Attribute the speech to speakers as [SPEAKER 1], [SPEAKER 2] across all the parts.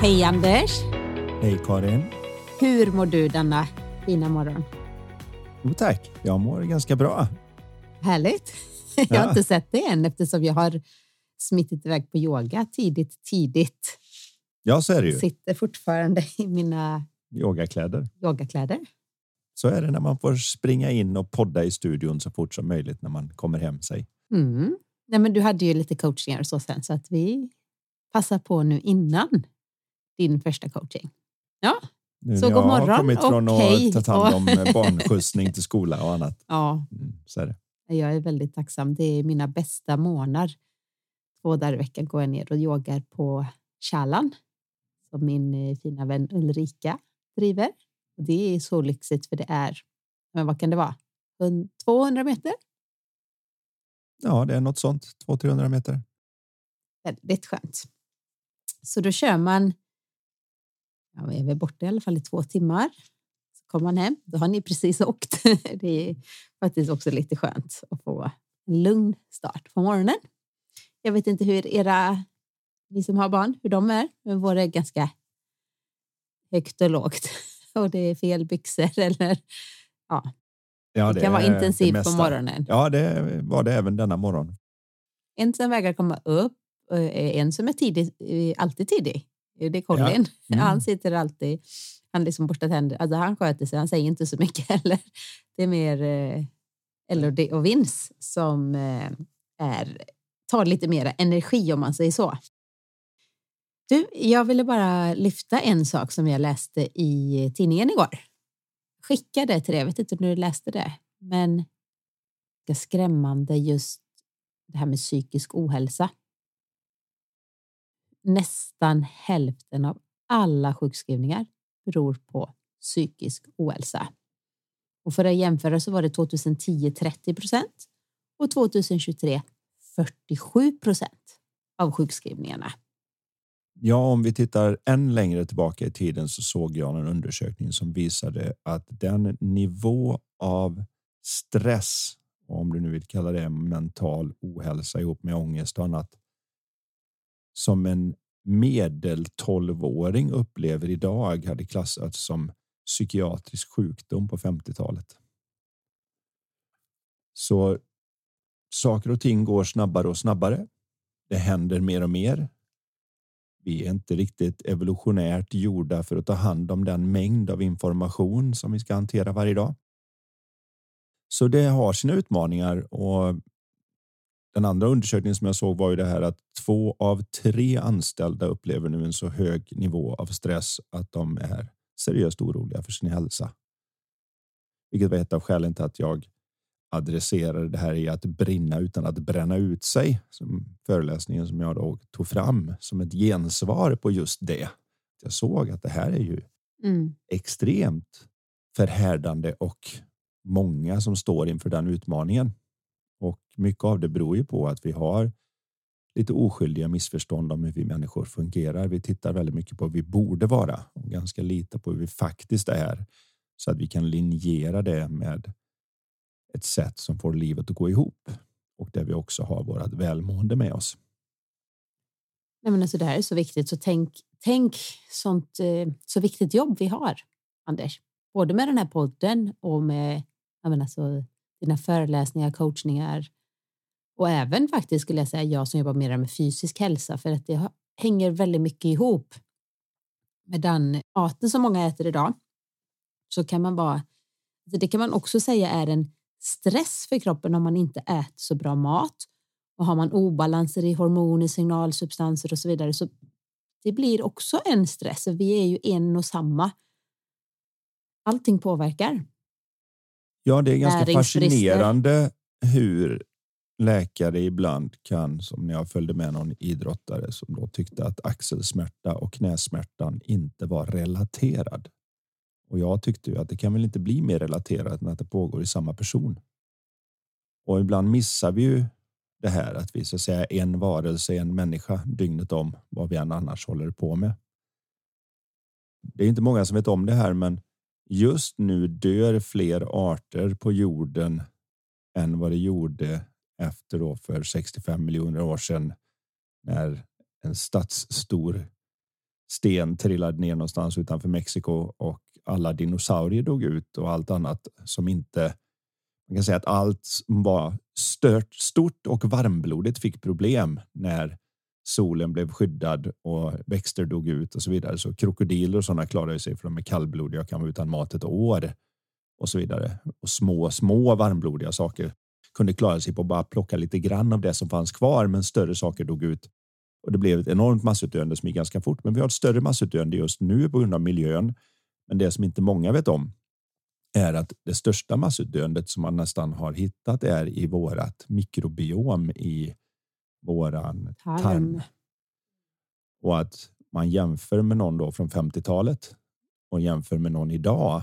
[SPEAKER 1] Hej Anders!
[SPEAKER 2] Hej Karin!
[SPEAKER 1] Hur mår du denna fina morgon?
[SPEAKER 2] Jo tack, jag mår ganska bra.
[SPEAKER 1] Härligt! Jag har inte sett det än eftersom jag har smittit iväg på yoga tidigt, tidigt.
[SPEAKER 2] Ja, så är det ju.
[SPEAKER 1] Sitter fortfarande i mina
[SPEAKER 2] yogakläder.
[SPEAKER 1] yogakläder.
[SPEAKER 2] Så är det när man får springa in och podda i studion så fort som möjligt när man kommer hem sig.
[SPEAKER 1] Mm. Nej, men du hade ju lite coachningar och så sen så att vi passar på nu innan din första coaching. Ja,
[SPEAKER 2] Nu
[SPEAKER 1] Så god
[SPEAKER 2] jag
[SPEAKER 1] morgon
[SPEAKER 2] har kommit från
[SPEAKER 1] hej.
[SPEAKER 2] att ta hand om barnskjutsning till skola och annat.
[SPEAKER 1] ja,
[SPEAKER 2] Mm, så är det.
[SPEAKER 1] jag är väldigt tacksam. Det är mina bästa månader. Två dagar i veckan går jag ner och yogar på Kärlan som min eh, fina vän Ulrika driver. Det är så lyxigt för det är, men vad kan det vara, En- 200 meter?
[SPEAKER 2] Ja, det är något sånt. 200-300 meter.
[SPEAKER 1] Väldigt skönt. Så då kör man, ja, vi är väl borta i alla fall i två timmar. Så kommer man hem, då har ni precis åkt. Det är faktiskt också lite skönt att få en lugn start på morgonen. Jag vet inte hur era, ni som har barn, hur de är, men våra är ganska högt och lågt. Och det är fel byxor eller ja,
[SPEAKER 2] Ja,
[SPEAKER 1] det kan vara
[SPEAKER 2] det
[SPEAKER 1] intensivt på morgonen.
[SPEAKER 2] Ja, det var det även denna morgon.
[SPEAKER 1] En som vägrar komma upp, eh, en som är tidig, eh, alltid tidig. Det är Colin.
[SPEAKER 2] Mm.
[SPEAKER 1] Han sitter alltid, han liksom borstar tänder. Alltså han sköter sig, han säger inte så mycket heller. Det är mer eh, LOD och Vince som eh, är, tar lite mer energi om man säger så. Du, jag ville bara lyfta en sak som jag läste i tidningen igår. Skickade till dig, jag vet inte när du läste det, men det är skrämmande just det här med psykisk ohälsa. Nästan hälften av alla sjukskrivningar beror på psykisk ohälsa. Och för att jämföra så var det 2010 30 procent och 2023 47 procent av sjukskrivningarna.
[SPEAKER 2] Ja, om vi tittar än längre tillbaka i tiden så såg jag en undersökning som visade att den nivå av stress, om du nu vill kalla det mental ohälsa ihop med ångest och annat, som en medel 12-åring upplever idag hade klassats som psykiatrisk sjukdom på 50-talet. Så saker och ting går snabbare och snabbare. Det händer mer och mer. Vi är inte riktigt evolutionärt gjorda för att ta hand om den mängd av information som vi ska hantera varje dag. Så det har sina utmaningar och den andra undersökningen som jag såg var ju det här att två av tre anställda upplever nu en så hög nivå av stress att de är seriöst oroliga för sin hälsa. Vilket var ett av skälen till att jag adresserade det här i att brinna utan att bränna ut sig. Som föreläsningen som jag då tog fram som ett gensvar på just det. Jag såg att det här är ju
[SPEAKER 1] Mm.
[SPEAKER 2] extremt förhärdande och många som står inför den utmaningen. Och mycket av det beror ju på att vi har lite oskyldiga missförstånd om hur vi människor fungerar. Vi tittar väldigt mycket på hur vi borde vara och ganska lite på hur vi faktiskt är så att vi kan linjera det med ett sätt som får livet att gå ihop och där vi också har vårt välmående med oss.
[SPEAKER 1] Nej, men alltså det här är så viktigt, så tänk, tänk sånt eh, så viktigt jobb vi har, Anders. Både med den här podden och med jag menar, så, alltså, dina föreläsningar, coachningar och även faktiskt skulle jag säga jag som jobbar mer med fysisk hälsa för att det hänger väldigt mycket ihop med den maten som många äter idag. Så kan man bara, alltså det kan man också säga är en stress för kroppen om man inte äter så bra mat och har man obalanser i hormoner, signalsubstanser och så vidare så det blir också en stress. Vi är ju en och samma. Allting påverkar.
[SPEAKER 2] Ja, det är ganska fascinerande hur läkare ibland kan, som när jag följde med någon idrottare som då tyckte att axelsmärta och knäsmärtan inte var relaterad. Och jag tyckte ju att det kan väl inte bli mer relaterat än att det pågår i samma person. Och ibland missar vi ju det här att vi så att säga en varelse, en människa dygnet om vad vi än annars håller på med. Det är inte många som vet om det här, men just nu dör fler arter på jorden än vad det gjorde efter då för 65 miljoner år sedan när en stadsstor sten trillade ner någonstans utanför Mexiko och alla dinosaurier dog ut och allt annat som inte man kan säga att allt var stört, stort och varmblodigt fick problem när solen blev skyddad och växter dog ut och så vidare. Så krokodiler och sådana klarar sig för de är kallblodiga och kan vara utan mat ett år och så vidare. Och små, små varmblodiga saker kunde klara sig på att bara plocka lite grann av det som fanns kvar, men större saker dog ut. Och det blev ett enormt massutdöende som gick ganska fort. Men vi har ett större massutdöende just nu på grund av miljön. Men det som inte många vet om är att det största massutdöendet som man nästan har hittat är i vårat mikrobiom i våran tarm. tarm. Och att man jämför med någon då från 50-talet och jämför med någon idag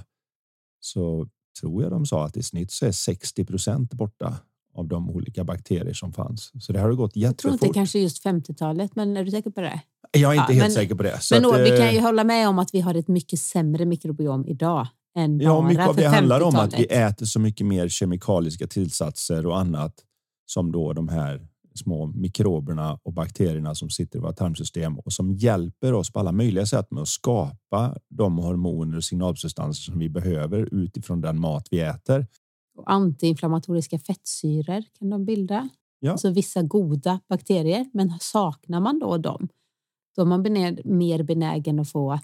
[SPEAKER 2] så tror jag de sa att i snitt så är 60 procent borta av de olika bakterier som fanns. Så det har gått jättefort.
[SPEAKER 1] Jag tror inte kanske just 50-talet, men är du säker på det?
[SPEAKER 2] Jag är inte ja, helt men, säker på det.
[SPEAKER 1] men då, vi kan ju hålla med om att vi har ett mycket sämre mikrobiom idag än bara ja, mycket av det handlar om
[SPEAKER 2] att vi äter så mycket mer kemikaliska tillsatser och annat som då de här små mikroberna och bakterierna som sitter i vårt tarmsystem och som hjälper oss på alla möjliga sätt med att skapa de hormoner och signalsubstanser som vi behöver utifrån den mat vi äter.
[SPEAKER 1] Och antiinflammatoriska fettsyror kan de bilda. Ja. Alltså vissa goda bakterier. Men saknar man då dem, då är man mer benägen att få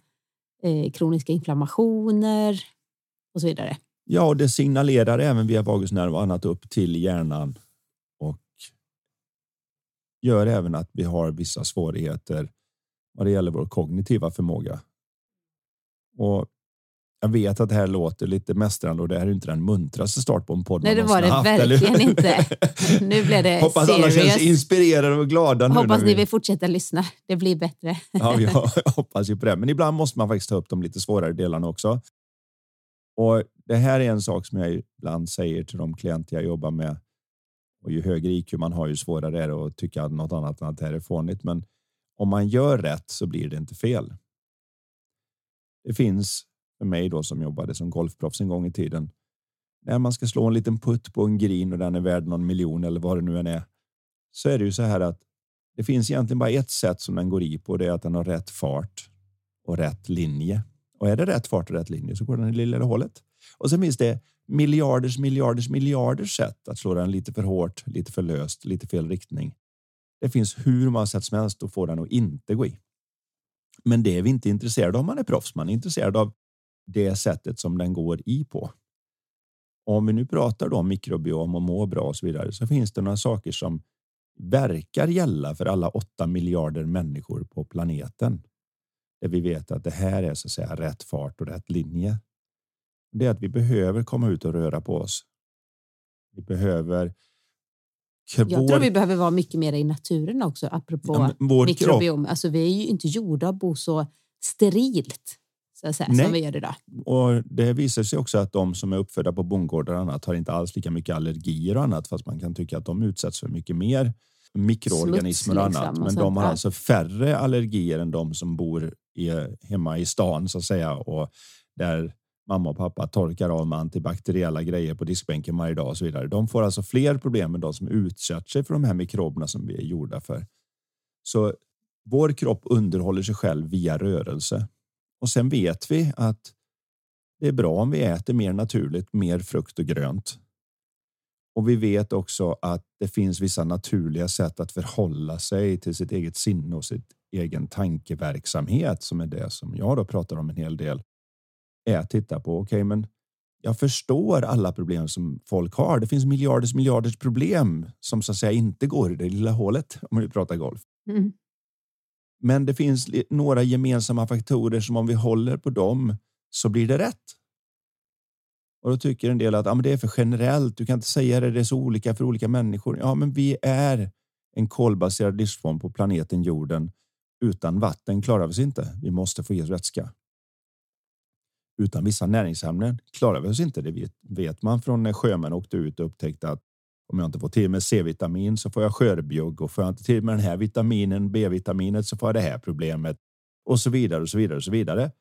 [SPEAKER 1] eh, kroniska inflammationer och så vidare.
[SPEAKER 2] Ja, och det signalerar även via vagusnerv och annat upp till hjärnan gör även att vi har vissa svårigheter vad det gäller vår kognitiva förmåga. Och jag vet att det här låter lite mästrande och det här är inte den muntraste start på en podd.
[SPEAKER 1] Nej, det var det haft, verkligen inte. Nu blev det
[SPEAKER 2] Hoppas serious. alla känns inspirerade och glada. Nu
[SPEAKER 1] hoppas ni vill fortsätta lyssna. Det blir bättre.
[SPEAKER 2] Ja, jag hoppas ju på det. Men ibland måste man faktiskt ta upp de lite svårare delarna också. Och det här är en sak som jag ibland säger till de klienter jag jobbar med och ju högre IQ man har, ju svårare är det att tycka något annat än att det här är fånigt. Men om man gör rätt så blir det inte fel. Det finns för mig då som jobbade som golfproffs en gång i tiden. När man ska slå en liten putt på en green och den är värd någon miljon eller vad det nu än är. Så är det ju så här att det finns egentligen bara ett sätt som den går i på. Det är att den har rätt fart och rätt linje. Och är det rätt fart och rätt linje så går den i lilla hålet. Och sen finns det miljarders, miljarders, miljarders sätt att slå den lite för hårt, lite för löst, lite fel riktning. Det finns hur många sätt som helst att få den att inte gå i. Men det är vi inte intresserade av om man är proffs. Man är intresserad av det sättet som den går i på. Om vi nu pratar om mikrobiom och må bra och så vidare så finns det några saker som verkar gälla för alla åtta miljarder människor på planeten. Där vi vet att det här är så att säga rätt fart och rätt linje det är att vi behöver komma ut och röra på oss. Vi behöver.
[SPEAKER 1] Jag tror vi behöver vara mycket mer i naturen också, apropå ja, mikrobiom. Alltså, vi är ju inte gjorda att bo så sterilt så att säga, som vi gör idag.
[SPEAKER 2] Och det visar sig också att de som är uppfödda på bondgårdar och annat har inte alls lika mycket allergier och annat, fast man kan tycka att de utsätts för mycket mer mikroorganismer och annat. Liksom, men de har alltså färre allergier än de som bor i, hemma i stan så att säga och där mamma och pappa torkar av med antibakteriella grejer på diskbänken varje dag och så vidare. De får alltså fler problem än de som utsätter sig för de här mikroberna som vi är gjorda för. Så vår kropp underhåller sig själv via rörelse. Och sen vet vi att det är bra om vi äter mer naturligt, mer frukt och grönt. Och vi vet också att det finns vissa naturliga sätt att förhålla sig till sitt eget sinne och sitt egen tankeverksamhet som är det som jag då pratar om en hel del är att titta på. Okej, okay, men jag förstår alla problem som folk har. Det finns miljarders miljarders problem som så att säga inte går i det lilla hålet om vi pratar golf. Mm. Men det finns några gemensamma faktorer som om vi håller på dem så blir det rätt. Och då tycker en del att ja, men det är för generellt. Du kan inte säga det. Det är så olika för olika människor. Ja, men vi är en kolbaserad livsform på planeten jorden. Utan vatten klarar vi oss inte. Vi måste få i oss vätska. Utan vissa näringsämnen klarar vi oss inte. Det vet, vet man från när sjömän åkte ut och upptäckte att om jag inte får till mig C-vitamin så får jag skörbjugg och får jag inte till mig den här vitaminen, B-vitaminet så får jag det här problemet och så vidare och så vidare och så vidare.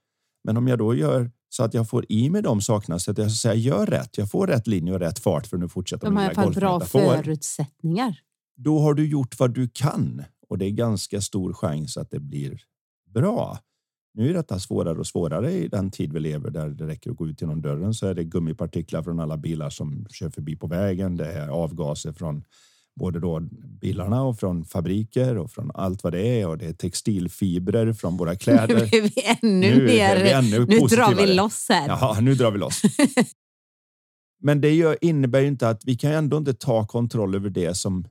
[SPEAKER 2] Men om jag då gör så att jag får i mig de sakerna så att jag så säga gör rätt. Jag får rätt linje och rätt fart för att nu fortsätta.
[SPEAKER 1] De har i alla fall bra förutsättningar.
[SPEAKER 2] Då har du gjort vad du kan och det är ganska stor chans att det blir bra. Nu är detta svårare och svårare i den tid vi lever där det räcker att gå ut genom dörren så är det gummipartiklar från alla bilar som kör förbi på vägen. Det är avgaser från både då bilarna och från fabriker och från allt vad det är och det är textilfibrer från våra kläder.
[SPEAKER 1] Nu är vi ännu nu mer. Vi ännu nu drar vi loss här.
[SPEAKER 2] Ja, nu drar vi loss. Men det innebär ju inte att vi kan ändå inte ta kontroll över det som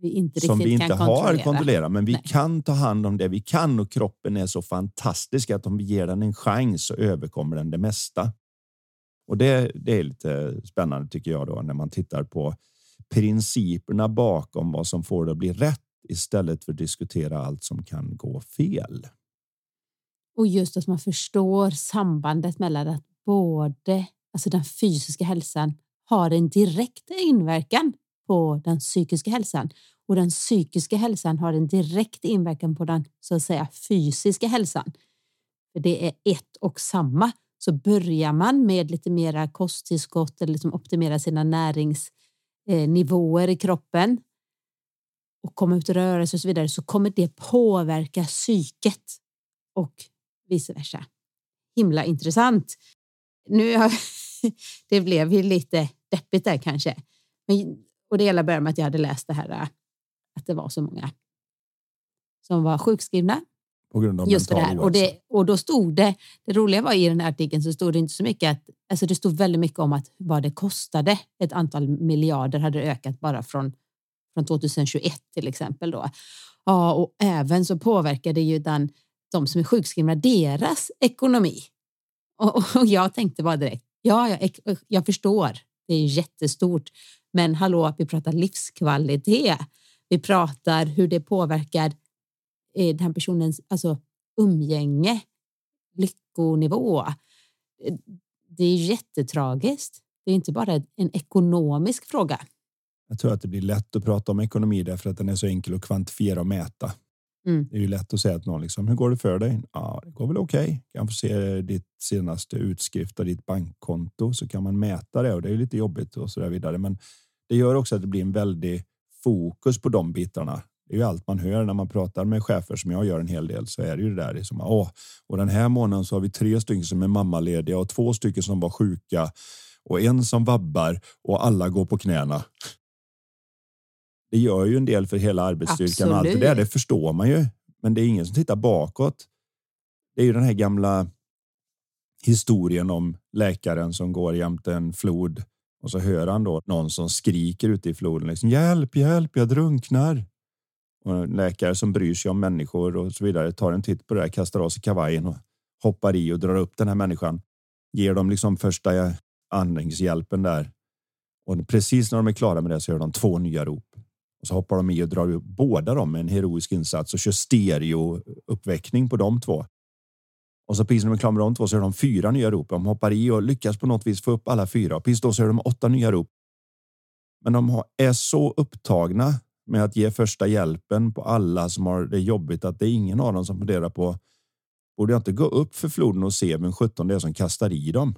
[SPEAKER 1] vi inte
[SPEAKER 2] som vi inte
[SPEAKER 1] kan
[SPEAKER 2] har
[SPEAKER 1] kontrollera.
[SPEAKER 2] kontrollerat. Men vi Nej. kan ta hand om det vi kan och kroppen är så fantastisk att om vi ger den en chans så överkommer den det mesta. Och det, det är lite spännande tycker jag då när man tittar på principerna bakom vad som får det att bli rätt istället för att diskutera allt som kan gå fel.
[SPEAKER 1] Och just att man förstår sambandet mellan att både alltså den fysiska hälsan har en direkt inverkan på den psykiska hälsan och den psykiska hälsan har en direkt inverkan på den så att säga fysiska hälsan. För det är ett och samma. Så börjar man med lite mera kosttillskott eller liksom optimera sina näringsnivåer i kroppen och komma ut och röra sig och så vidare så kommer det påverka psyket och vice versa. Himla intressant. Nu har, det blev ju lite deppigt där kanske. Men och det hela började med att jag hade läst det här äh, att det var så många som var sjukskrivna.
[SPEAKER 2] På grund av
[SPEAKER 1] just
[SPEAKER 2] det
[SPEAKER 1] här. Och, det, och då stod det, det roliga var i den här artikeln så stod det inte så mycket att, alltså det stod väldigt mycket om att vad det kostade. Ett antal miljarder hade ökat bara från, från 2021 till exempel då. Ja, och även så påverkade ju den, de som är sjukskrivna deras ekonomi. Och, och jag tänkte bara direkt, ja, jag, jag förstår, det är jättestort. Men hallå, vi pratar livskvalitet. Vi pratar hur det påverkar eh, den här personens alltså, umgänge, lyckonivå. Eh, det är jättetragiskt. Det är inte bara en ekonomisk fråga.
[SPEAKER 2] Jag tror att det blir lätt att prata om ekonomi därför att den är så enkel att kvantifiera och mäta. Mm. Det är ju lätt att säga att någon liksom, hur går det för dig? Ja, det går väl okej. Okay. Kan få se ditt senaste utskrift av ditt bankkonto så kan man mäta det och det är lite jobbigt och så där vidare. Men det gör också att det blir en väldig fokus på de bitarna. Det är ju allt man hör när man pratar med chefer som jag gör en hel del så är det ju det där som åh, och den här månaden så har vi tre stycken som är mammalediga och två stycken som var sjuka och en som vabbar och alla går på knäna. Det gör ju en del för hela arbetsstyrkan och allt det där. Det förstår man ju, men det är ingen som tittar bakåt. Det är ju den här gamla historien om läkaren som går jämte en flod och så hör han då någon som skriker ute i floden. Liksom, hjälp, hjälp, jag drunknar. Och en läkare som bryr sig om människor och så vidare tar en titt på det där, kastar av sig kavajen och hoppar i och drar upp den här människan. Ger dem liksom första andningshjälpen där. Och precis när de är klara med det så gör de två nya rop. Och så hoppar de i och drar upp båda dem med en heroisk insats och kör stereo uppväckning på de två. Och så precis när de är klara med de två så är de fyra nya rop. De hoppar i och lyckas på något vis få upp alla fyra. Och precis då så är de åtta nya rop. Men de är så upptagna med att ge första hjälpen på alla som har det jobbigt att det är ingen av dem som funderar på borde jag inte gå upp för floden och se vem sjutton det är som kastar i dem?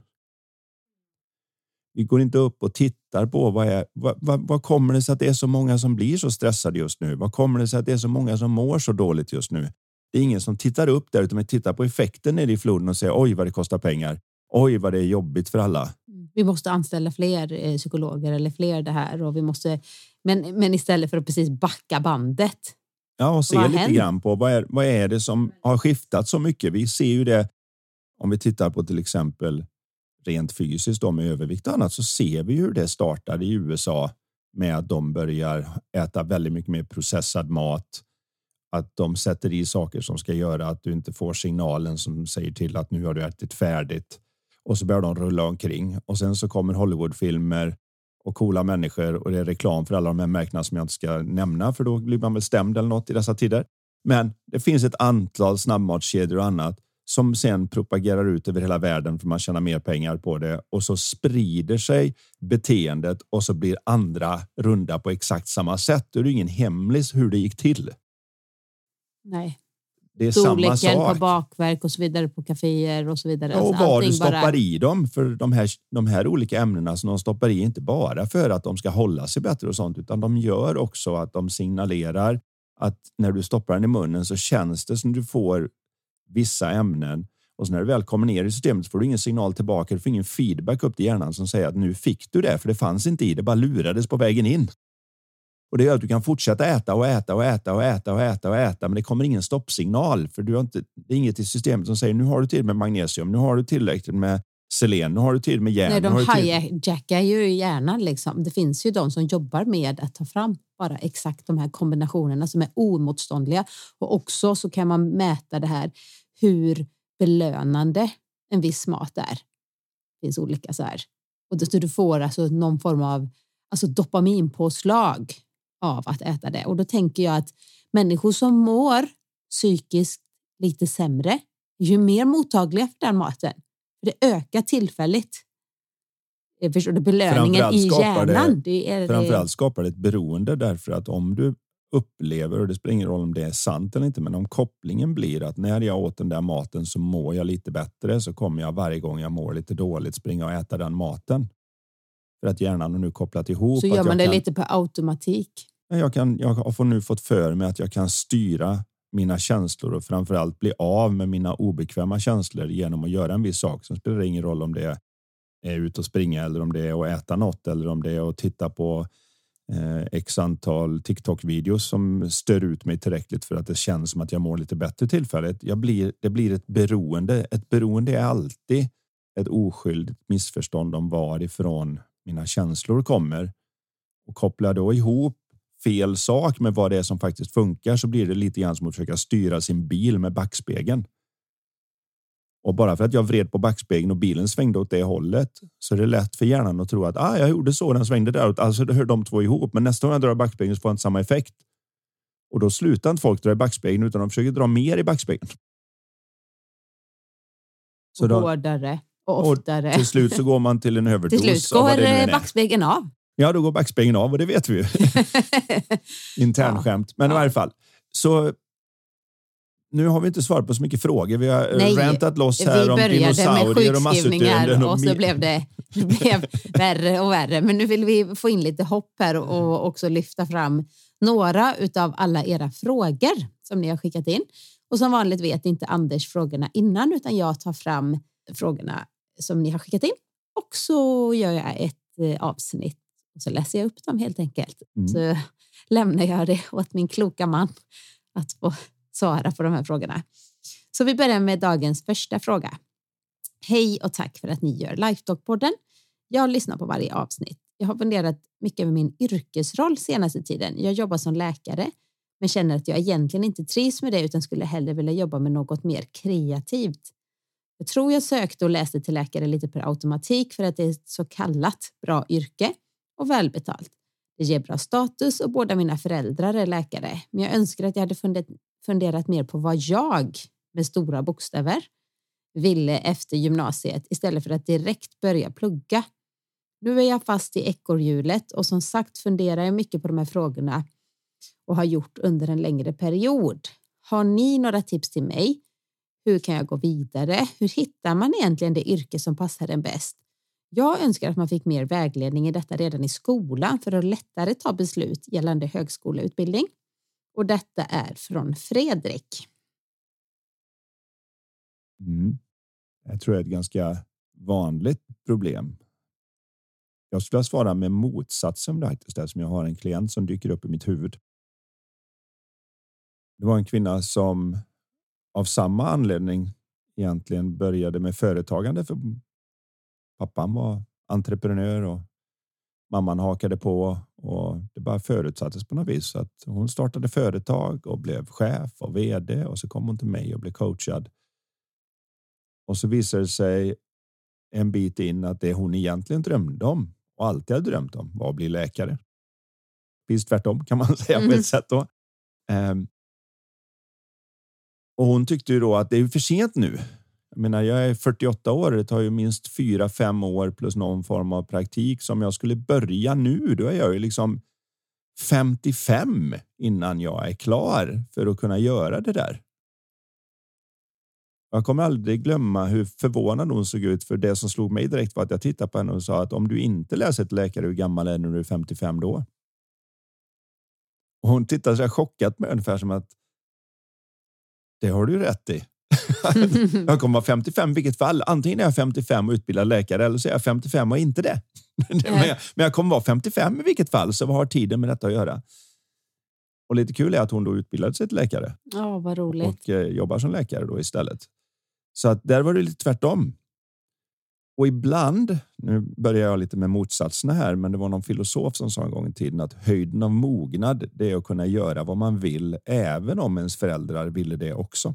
[SPEAKER 2] Vi går inte upp och tittar på vad, är, vad, vad, vad kommer det sig att det är så många som blir så stressade just nu? Vad kommer det sig att det är så många som mår så dåligt just nu? Det är ingen som tittar upp där utan man tittar på effekten nere i floden och säger oj vad det kostar pengar. Oj vad det är jobbigt för alla.
[SPEAKER 1] Mm. Vi måste anställa fler eh, psykologer eller fler det här och vi måste. Men, men istället för att precis backa bandet.
[SPEAKER 2] Ja, och se lite hänt? grann på vad är, vad är det som har skiftat så mycket. Vi ser ju det om vi tittar på till exempel rent fysiskt då med övervikt och annat så ser vi hur det startade i USA med att de börjar äta väldigt mycket mer processad mat att de sätter i saker som ska göra att du inte får signalen som säger till att nu har du ätit färdigt. och så börjar de rulla omkring och sen så kommer Hollywoodfilmer och coola människor och det är reklam för alla de här märkena som jag inte ska nämna för då blir man väl stämd eller något i dessa tider. Men det finns ett antal snabbmatskedjor och annat som sen propagerar ut över hela världen för man tjänar mer pengar på det och så sprider sig beteendet och så blir andra runda på exakt samma sätt. Då är det ingen hemlis hur det gick till.
[SPEAKER 1] Nej.
[SPEAKER 2] Det är
[SPEAKER 1] Storleken
[SPEAKER 2] samma sak.
[SPEAKER 1] på bakverk och så vidare på kaféer och så vidare.
[SPEAKER 2] Ja, och
[SPEAKER 1] Alltså,
[SPEAKER 2] vad du stoppar
[SPEAKER 1] bara-
[SPEAKER 2] i dem. För de här, de här olika ämnena som de stoppar i inte bara för att de ska hålla sig bättre och sånt, utan de gör också att de signalerar att när du stoppar den i munnen så känns det som du får vissa ämnen och så när du väl kommer ner i systemet får du ingen signal tillbaka. Du får ingen feedback upp till hjärnan som säger att nu fick du det, för det fanns inte i det, bara lurades på vägen in. Och det gör att du kan fortsätta äta och äta och äta och äta och äta och äta, men det kommer ingen stoppsignal för du har inte. Det är inget i systemet som säger nu har du till med magnesium, nu har du tillräckligt med selen, nu har du till med järn.
[SPEAKER 1] Nej, de hijackar ju hjärnan. Liksom. Det finns ju de som jobbar med att ta fram bara exakt de här kombinationerna som är oemotståndliga. Och också så kan man mäta det här hur belönande en viss mat är. Det finns olika så här. Och då, du får alltså någon form av alltså dopaminpåslag av att äta det. Och då tänker jag att människor som mår psykiskt lite sämre är ju mer mottagliga för den maten. För det ökar tillfälligt. Eh, Förstår du? Belöningen i
[SPEAKER 2] skapar det-
[SPEAKER 1] hjärnan. Det, är,
[SPEAKER 2] Framförallt skapar det ett beroende därför att om du upplever, och det spelar ingen roll om det är sant eller inte, men om kopplingen blir att när jag åt den där maten så mår jag lite bättre så kommer jag varje gång jag mår lite dåligt springa och äta den maten. För att hjärnan har nu kopplat ihop.
[SPEAKER 1] så gör man det
[SPEAKER 2] kan,
[SPEAKER 1] lite på automatik.
[SPEAKER 2] Jag, kan, jag har nu fått för mig att jag kan styra mina känslor och framförallt bli av med mina obekväma känslor genom att göra en viss sak. Sen spelar det ingen roll om det är ut och springa eller om det är att äta något eller om det är att titta på eh, x antal TikTok-videos som stör ut mig tillräckligt för att det känns som att jag mår lite bättre tillfället. Jag blir, det blir ett beroende. Ett beroende är alltid ett oskyldigt missförstånd om varifrån mina känslor kommer. Och kopplar då ihop fel sak med vad det är som faktiskt funkar så blir det lite grann som att försöka styra sin bil med backspegeln. Och bara för att jag vred på backspegeln och bilen svängde åt det hållet så är det lätt för hjärnan att tro att ah, jag gjorde så, den svängde däråt. Alltså det hör de två ihop. Men nästa gång jag drar i backspegeln så får jag inte samma effekt. Och då slutar inte folk dra i backspegeln utan de försöker dra mer i backspegeln. Så
[SPEAKER 1] Och
[SPEAKER 2] då,
[SPEAKER 1] hårdare och
[SPEAKER 2] och
[SPEAKER 1] oftare.
[SPEAKER 2] till slut så går man till en överdos.
[SPEAKER 1] Till slut går backspegeln av.
[SPEAKER 2] Ja, då går backspegeln av och det vet vi ju. Internskämt. Men i
[SPEAKER 1] Ja.
[SPEAKER 2] varje fall. Så nu har vi inte svarat på så mycket frågor. Vi har
[SPEAKER 1] Nej,
[SPEAKER 2] rantat loss här om dinosaurier och massutdöenden. och
[SPEAKER 1] och så blev det, det blev värre och värre. Men nu vill vi få in lite hopp här och också lyfta fram några utav alla era frågor som ni har skickat in. Och som vanligt vet inte Anders frågorna innan utan jag tar fram frågorna som ni har skickat in och så gör jag ett eh, avsnitt och så läser jag upp dem helt enkelt.
[SPEAKER 2] Mm.
[SPEAKER 1] Så lämnar jag det åt min kloka man att få svara på de här frågorna. Så vi börjar med dagens första fråga. Hej och tack för att ni gör Lifetalk-podden. Jag lyssnar på varje avsnitt. Jag har funderat mycket över min yrkesroll senaste tiden. Jag jobbar som läkare men känner att jag egentligen inte trivs med det utan skulle hellre vilja jobba med något mer kreativt. Jag tror jag sökte och läste till läkare lite per automatik för att det är ett så kallat bra yrke och välbetalt. Det ger bra status och båda mina föräldrar är läkare. Men jag önskar att jag hade funderat, mer på vad jag, med stora bokstäver, ville efter gymnasiet istället för att direkt börja plugga. Nu är jag fast i ekorrhjulet och som sagt funderar jag mycket på de här frågorna och har gjort under en längre period. Har ni några tips till mig? Hur kan jag gå vidare? Hur hittar man egentligen det yrke som passar en bäst? Jag önskar att man fick mer vägledning i detta redan i skolan för att lättare ta beslut gällande högskoleutbildning. Och detta är från Fredrik.
[SPEAKER 2] Mm. Jag tror det är ett ganska vanligt problem. Jag skulle svara med motsatsen faktiskt, eftersom jag har en klient som dyker upp i mitt huvud. Det var en kvinna som av samma anledning egentligen började med företagande för pappan var entreprenör och mamman hakade på och det bara förutsattes på något vis så att hon startade företag och blev chef och vd och så kom hon till mig och blev coachad. Och så visade det sig en bit in att det hon egentligen drömde om och alltid hade drömt om var att bli läkare. Precis tvärtom kan man säga på ett mm. sätt då. Um, och hon tyckte ju då att det är för sent nu. Jag menar, jag är 48 år. Det tar ju minst fyra, fem år plus någon form av praktik. Som jag skulle börja nu, då är jag ju liksom 55 innan jag är klar för att kunna göra det där. Jag kommer aldrig glömma hur förvånad hon såg ut för det som slog mig direkt var att jag tittade på henne och sa att om du inte läser till läkare, hur gammal är du när du är 55 då? Och hon tittade så chockat med ungefär som att. Det har du rätt i. jag kommer vara 55 i vilket fall. Antingen är jag 55 och utbildad läkare eller så är jag 55 och inte det. men, jag, men jag kommer vara 55 i vilket fall, så vad har tiden med detta att göra? Och lite kul är att hon då utbildade sig till läkare.
[SPEAKER 1] Ja, vad roligt.
[SPEAKER 2] Och eh, jobbar som läkare då istället. Så att där var det lite tvärtom. Och ibland, nu börjar jag lite med motsatserna här, men det var någon filosof som sa en gång i tiden att höjden av mognad, det är att kunna göra vad man vill, även om ens föräldrar ville det också.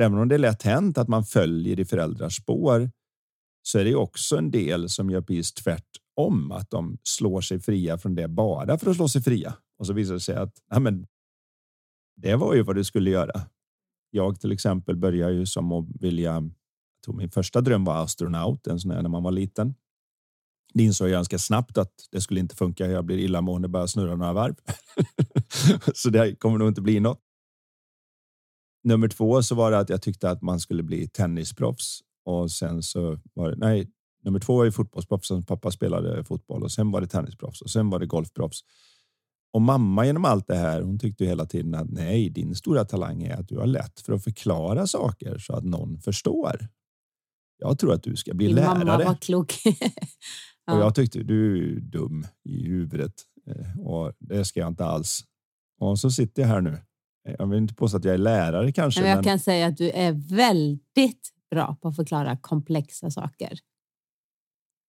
[SPEAKER 2] Även om det är lätt hänt att man följer i föräldrars spår så är det också en del som gör precis tvärtom, att de slår sig fria från det bara för att slå sig fria. Och så visar det sig att nej men, det var ju vad du skulle göra. Jag till exempel började ju som att vilja. Jag tror min första dröm var astronaut, en sån här när man var liten. Det insåg jag ganska snabbt att det skulle inte funka. Jag blir illamående bara snurra några varv. så det kommer nog inte bli något. Nummer två så var det att jag tyckte att man skulle bli tennisproffs och sen så var det nej. Nummer två var ju fotbollsproffs. Pappa spelade fotboll och sen var det tennisproffs och sen var det golfproffs. Och mamma genom allt det här, hon tyckte hela tiden att nej, din stora talang är att du har lätt för att förklara saker så att någon förstår. Jag tror att du ska bli
[SPEAKER 1] Din
[SPEAKER 2] lärare.
[SPEAKER 1] Mamma var klok.
[SPEAKER 2] ja. Och jag tyckte du är dum i huvudet eh, och det ska jag inte alls. Och så sitter jag här nu. Jag vill inte påstå att jag är lärare kanske.
[SPEAKER 1] Men jag men... kan säga att du är väldigt bra på att förklara komplexa saker.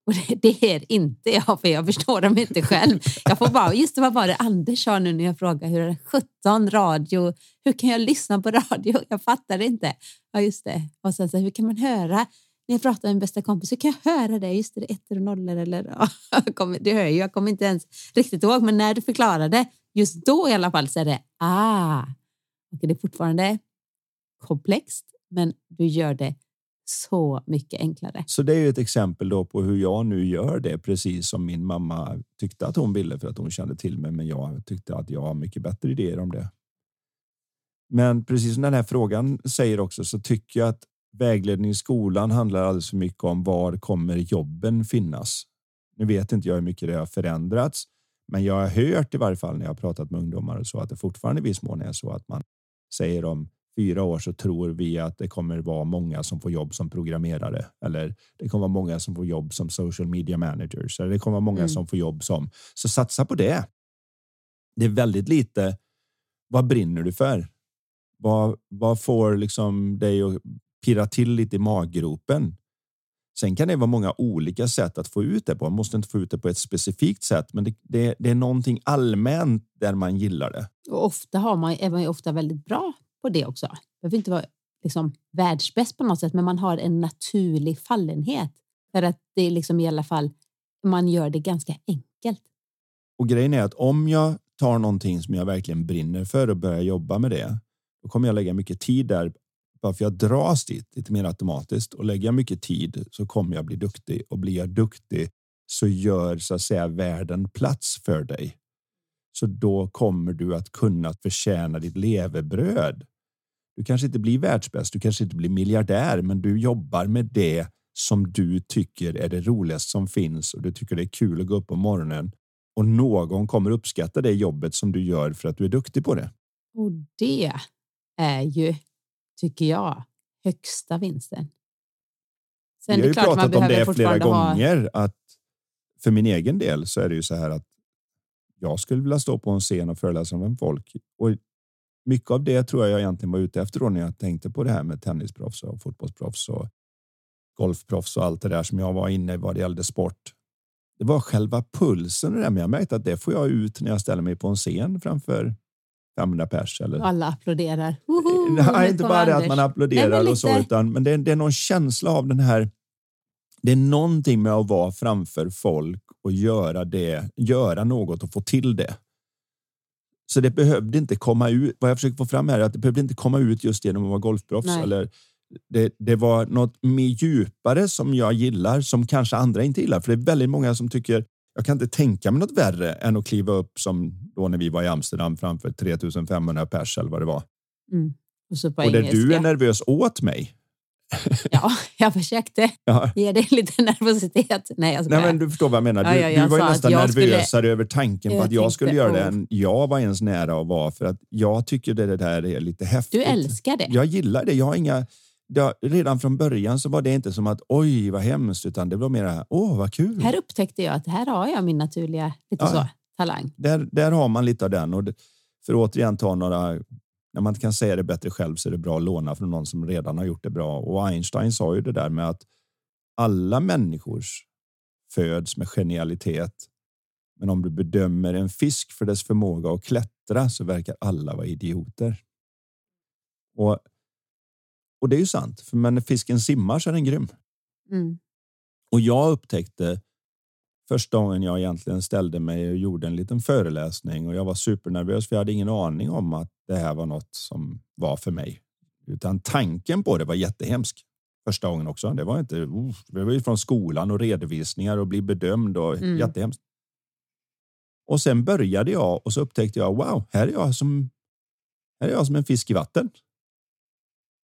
[SPEAKER 1] Och det, det, är inte jag, för jag förstår dem inte själv. Jag får bara, just det, vad var det Anders sa nu när jag frågade hur är det 17 radio, hur kan jag lyssna på radio? Jag fattar inte. Ja, just det. Och sen så, hur kan man höra när jag pratar med min bästa kompis, hur kan jag höra det? Just det, det ettor och nollor eller ja, kommer, du hör ju, jag kommer inte ens riktigt ihåg, men när du förklarade, just då i alla fall så är det ah, och det är fortfarande komplext, men du gör det så mycket enklare.
[SPEAKER 2] Så det är ju ett exempel då på hur jag nu gör det, precis som min mamma tyckte att hon ville för att hon kände till mig. Men jag tyckte att jag har mycket bättre idéer om det. Men precis som den här frågan säger också så tycker jag att vägledning i skolan handlar alldeles för mycket om var kommer jobben finnas? Nu vet inte jag hur mycket det har förändrats, men jag har hört i varje fall när jag har pratat med ungdomar och så att det fortfarande i viss mån är så att man säger om fyra år så tror vi att det kommer vara många som får jobb som programmerare eller det kommer vara många som får jobb som social media managers eller det kommer vara många mm. som får jobb som så satsa på det. Det är väldigt lite. Vad brinner du för? Vad, vad får liksom dig att pirra till lite i maggropen? Sen kan det vara många olika sätt att få ut det på. Man måste inte få ut det på ett specifikt sätt, men det, det, det är någonting allmänt där man gillar det.
[SPEAKER 1] Och ofta har man, är man ju ofta väldigt bra på det också. Det behöver inte vara liksom världsbäst på något sätt, men man har en naturlig fallenhet för att det är liksom i alla fall man gör det ganska enkelt.
[SPEAKER 2] Och grejen är att om jag tar någonting som jag verkligen brinner för och börjar jobba med det, då kommer jag lägga mycket tid där. Bara för jag dras dit lite mer automatiskt och lägger jag mycket tid så kommer jag bli duktig och blir jag duktig så gör så att säga världen plats för dig så då kommer du att kunna förtjäna ditt levebröd. Du kanske inte blir världsbäst, du kanske inte blir miljardär, men du jobbar med det som du tycker är det roligaste som finns och du tycker det är kul att gå upp på morgonen och någon kommer uppskatta det jobbet som du gör för att du är duktig på det.
[SPEAKER 1] Och det är ju, tycker jag, högsta vinsten.
[SPEAKER 2] Sen Vi har ju pratat om det flera gånger ha... att för min egen del så är det ju så här att jag skulle vilja stå på en scen och föreläsa om folk. Och mycket av det tror jag jag egentligen var ute efter då när jag tänkte på det här med tennisproffs och fotbollsproffs och golfproffs och allt det där som jag var inne i vad det gällde sport. Det var själva pulsen och det där, men jag märkte att det får jag ut när jag ställer mig på en scen framför 500 pers. Eller...
[SPEAKER 1] Alla applåderar.
[SPEAKER 2] Nej, inte bara det att man applåderar Nej, och så, utan men det, det är någon känsla av den här. Det är någonting med att vara framför folk och göra det, göra något och få till det. Så det behövde inte komma ut. Vad jag försöker få fram här är att det behövde inte komma ut just genom att vara golfproffs eller det, det, var något mer djupare som jag gillar som kanske andra inte gillar. För det är väldigt många som tycker jag kan inte tänka mig något värre än att kliva upp som då när vi var i Amsterdam framför 3500 pers eller vad det var.
[SPEAKER 1] Mm. Och, så
[SPEAKER 2] på och där du är nervös åt mig.
[SPEAKER 1] Ja, jag försökte ja. ge dig lite nervositet. Nej, jag
[SPEAKER 2] Nej, men du förstår vad jag menar. Du, ja, ja, du var nästan nervösare skulle... över tanken på att jag skulle göra det än jag var ens nära att vara. För att jag tycker det där är lite häftigt.
[SPEAKER 1] Du älskar det.
[SPEAKER 2] Jag gillar det. Jag har inga det, redan från början så var det inte som att oj vad hemskt utan det var mer åh vad kul.
[SPEAKER 1] Här upptäckte jag att här har jag min naturliga lite ja, så, talang.
[SPEAKER 2] Där, där har man lite av den och det, för att återigen ta några när man kan säga det bättre själv så är det bra att låna från någon som redan har gjort det bra. Och Einstein sa ju det där med att alla människor föds med genialitet. Men om du bedömer en fisk för dess förmåga att klättra så verkar alla vara idioter. Och och det är ju sant, för när fisken simmar så är den grym.
[SPEAKER 1] Mm.
[SPEAKER 2] Och jag upptäckte första gången jag egentligen ställde mig och gjorde en liten föreläsning och jag var supernervös för jag hade ingen aning om att det här var något som var för mig. Utan tanken på det var jättehemsk första gången också. Det var inte. Uh, det var ju från skolan och redovisningar och bli bedömd och mm. jättehemskt. Och sen började jag och så upptäckte jag wow, här är jag som. Här är jag som en fisk i vatten.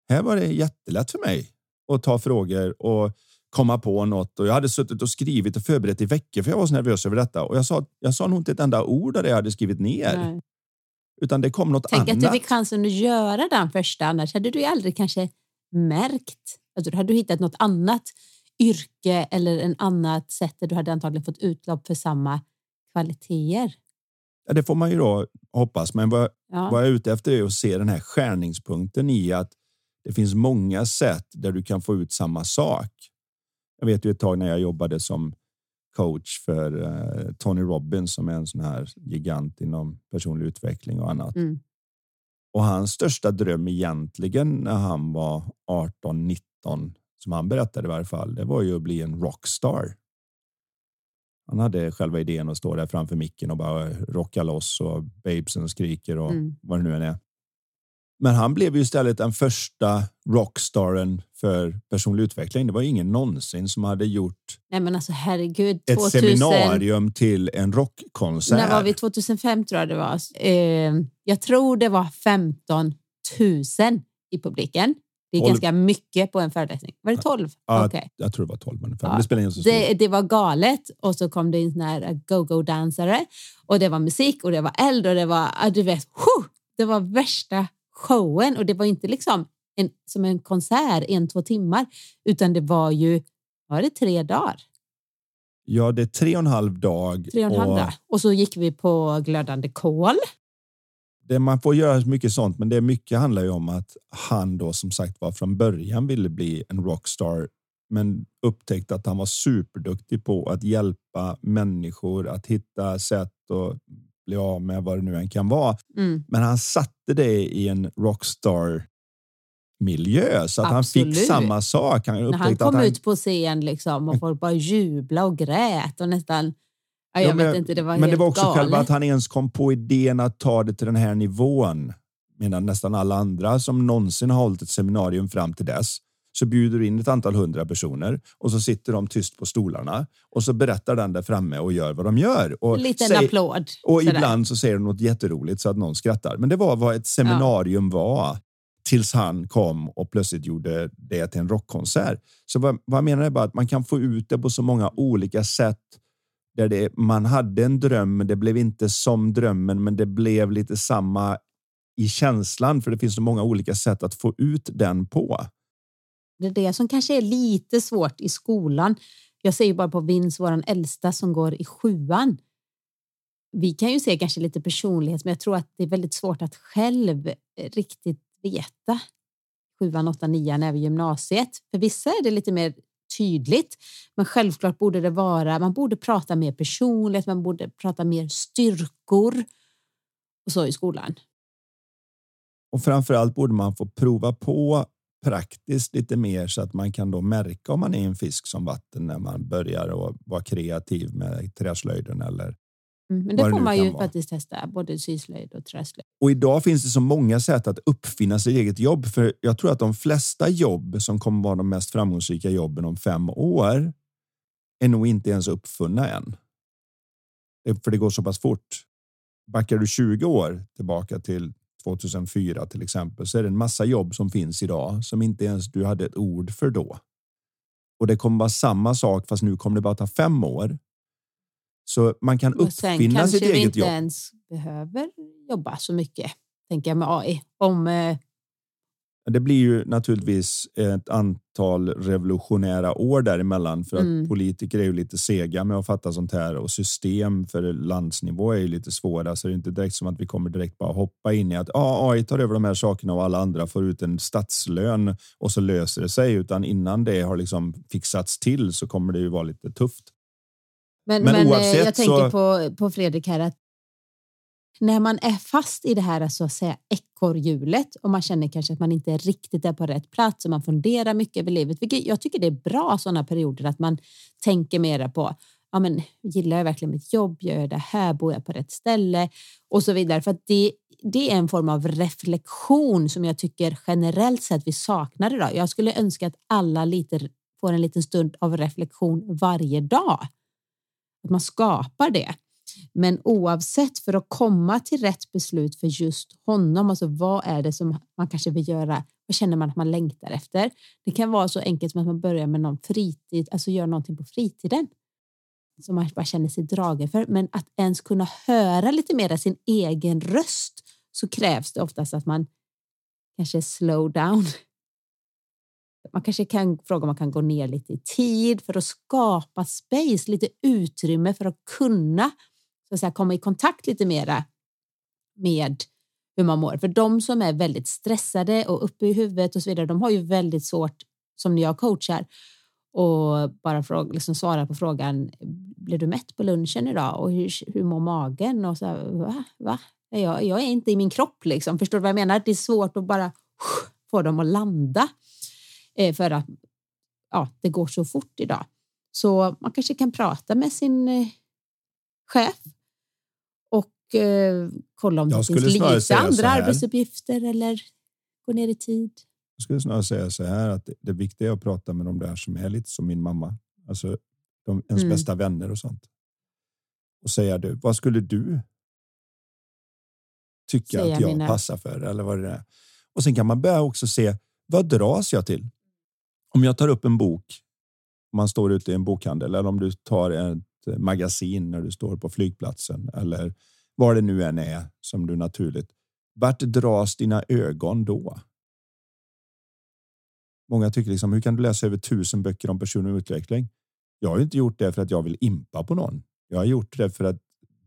[SPEAKER 2] Här var det jättelätt för mig att ta frågor och komma på något och jag hade suttit och skrivit och förberett i veckor för jag var så nervös över detta och jag sa. Jag sa nog inte ett enda ord av det jag hade skrivit ner. Nej. Utan det kom något
[SPEAKER 1] Tänk
[SPEAKER 2] annat.
[SPEAKER 1] Tänk att du fick chansen att göra den första, annars hade du aldrig kanske märkt. Alltså, då hade du hittat något annat yrke eller en annat sätt där du hade antagligen fått utlopp för samma kvaliteter.
[SPEAKER 2] Ja, det får man ju då hoppas, men vad, ja. vad jag är ute efter är att se den här skärningspunkten i att det finns många sätt där du kan få ut samma sak. Jag vet ju ett tag när jag jobbade som coach för uh, Tony Robbins som är en sån här gigant inom personlig utveckling och annat.
[SPEAKER 1] Mm.
[SPEAKER 2] Och hans största dröm egentligen när han var 18, 19 som han berättade i varje fall, det var ju att bli en rockstar. Han hade själva idén att stå där framför micken och bara rocka loss och babesen skriker och mm. vad det nu än är. Men han blev ju istället den första rockstaren för personlig utveckling. Det var ingen någonsin som hade gjort.
[SPEAKER 1] Nej, men alltså herregud.
[SPEAKER 2] 2000... Ett seminarium till en rockkonsert.
[SPEAKER 1] När var vi? 2005 tror jag det var. Eh, jag tror det var 15 000 i publiken. Det är 12. ganska mycket på en föreläsning. Var det 12?
[SPEAKER 2] Ja, okay. Jag tror det var 12, men, ja. det spelar ingen så
[SPEAKER 1] det, det var galet och så kom det in såna här go-go-dansare och det var musik och det var eld och det var, du vet, det var värsta showen och det var inte liksom en, som en konsert en, två timmar, utan det var ju var det tre dagar.
[SPEAKER 2] Ja, det är tre och en halv dag.
[SPEAKER 1] Tre och en halv och... dag. Och så gick vi på glödande kol.
[SPEAKER 2] Det, man får göra mycket sånt, men det mycket handlar ju om att han då som sagt var från början ville bli en rockstar, men upptäckte att han var superduktig på att hjälpa människor att hitta sätt och bli av med vad det nu än kan vara.
[SPEAKER 1] Mm.
[SPEAKER 2] Men han satte det i en rockstar miljö så att Absolut. han fick samma sak.
[SPEAKER 1] Han När han kom han... ut på scen liksom och folk bara jubla och grät och nästan Ja, jag ja, men, vet inte, det var
[SPEAKER 2] men det var också
[SPEAKER 1] galet.
[SPEAKER 2] själva att han ens kom på idén att ta det till den här nivån. Medan nästan alla andra som någonsin har hållit ett seminarium fram till dess så bjuder du in ett antal hundra personer och så sitter de tyst på stolarna och så berättar den där framme och gör vad de gör. Och
[SPEAKER 1] en liten säg, applåd.
[SPEAKER 2] Och sådär. ibland så säger de något jätteroligt så att någon skrattar. Men det var vad ett seminarium ja. var tills han kom och plötsligt gjorde det till en rockkonsert. Så vad, vad jag menar är bara att man kan få ut det på så många olika sätt där det, man hade en dröm, men det blev inte som drömmen, men det blev lite samma i känslan, för det finns så många olika sätt att få ut den på.
[SPEAKER 1] Det är det som kanske är lite svårt i skolan. Jag ser ju bara på Vins, vår äldsta som går i sjuan. Vi kan ju se kanske lite personlighet, men jag tror att det är väldigt svårt att själv eh, riktigt veta. Sjuan, åtta, nian, även gymnasiet. För vissa är det lite mer tydligt, men självklart borde det vara. Man borde prata mer personlighet, man borde prata mer styrkor och så i skolan.
[SPEAKER 2] Och framför allt borde man få prova på praktiskt lite mer så att man kan då märka om man är en fisk som vatten när man börjar att vara kreativ med träslöjden eller
[SPEAKER 1] Mm, men det får man ju vara. faktiskt testa, både syslöjd och träslöjd.
[SPEAKER 2] Och idag finns det så många sätt att uppfinna sitt eget jobb. För jag tror att de flesta jobb som kommer vara de mest framgångsrika jobben om fem år är nog inte ens uppfunna än. För det går så pass fort. Backar du 20 år tillbaka till 2004 till exempel så är det en massa jobb som finns idag som inte ens du hade ett ord för då. Och det kommer vara samma sak fast nu kommer det bara ta fem år. Så man kan uppfinna sitt eget jobb. Sen kanske vi inte
[SPEAKER 1] ens behöver jobba så mycket, tänker jag med AI. Om eh,
[SPEAKER 2] det blir ju naturligtvis ett antal revolutionära år däremellan för att mm. politiker är ju lite sega med att fatta sånt här och system för landsnivå är ju lite svåra. Så det är inte direkt som att vi kommer direkt bara hoppa in i att ah, AI tar över de här sakerna och alla andra får ut en statslön och så löser det sig. Utan innan det har liksom fixats till så kommer det ju vara lite tufft.
[SPEAKER 1] Men, men, men eh, jag tänker så... på, på Fredrik här att när man är fast i det här så att säga ekorrhjulet och man känner kanske att man inte riktigt är på rätt plats och man funderar mycket över livet. Vilket jag tycker det är bra sådana perioder att man tänker mera på ja, men, gillar jag verkligen mitt jobb? Gör jag det här? Bor jag på rätt ställe? Och så vidare. För att det, det är en form av reflektion som jag tycker generellt sett vi saknar idag. Jag skulle önska att alla lite får en liten stund av reflektion varje dag. Att man skapar det. Men oavsett för att komma till rätt beslut för just honom, alltså vad är det som man kanske vill göra? Vad känner man att man längtar efter? Det kan vara så enkelt som att man börjar med någon fritid, alltså gör någonting på fritiden som man bara känner sig dragen för. Men att ens kunna höra lite mer sin egen röst så krävs det oftast att man kanske slow down. Man kanske kan fråga om man kan gå ner lite i tid för att skapa space, lite utrymme för att kunna så att säga, komma i kontakt lite mera med hur man mår. För de som är väldigt stressade och uppe i huvudet och så vidare, de har ju väldigt svårt, som jag coachar, och bara fråga, liksom svara på frågan, blir du mätt på lunchen idag och hur, hur mår magen? Och så, va? va? Jag, jag är inte i min kropp, liksom. förstår du vad jag menar? Det är svårt att bara få dem att landa eh, för att ja, det går så fort idag. Så man kanske kan prata med sin eh, chef eh, kolla om jag det finns lite andra arbetsuppgifter eller gå ner i tid.
[SPEAKER 2] Jag skulle snarare säga så här att det viktiga är att prata med de där som är lite som min mamma, alltså de, ens mm. bästa vänner och sånt. Och säga du, vad skulle du tycka säga att jag mina... passar för eller vad det är. Och sen kan man börja också se vad dras jag till? Om jag tar upp en bok, om man står ute i en bokhandel eller om du tar ett magasin när du står på flygplatsen eller vad det nu än är som du naturligt. Vart dras dina ögon då? Många tycker liksom, hur kan du läsa över tusen böcker om personlig utveckling? Jag har inte gjort det för att jag vill impa på någon. Jag har gjort det för att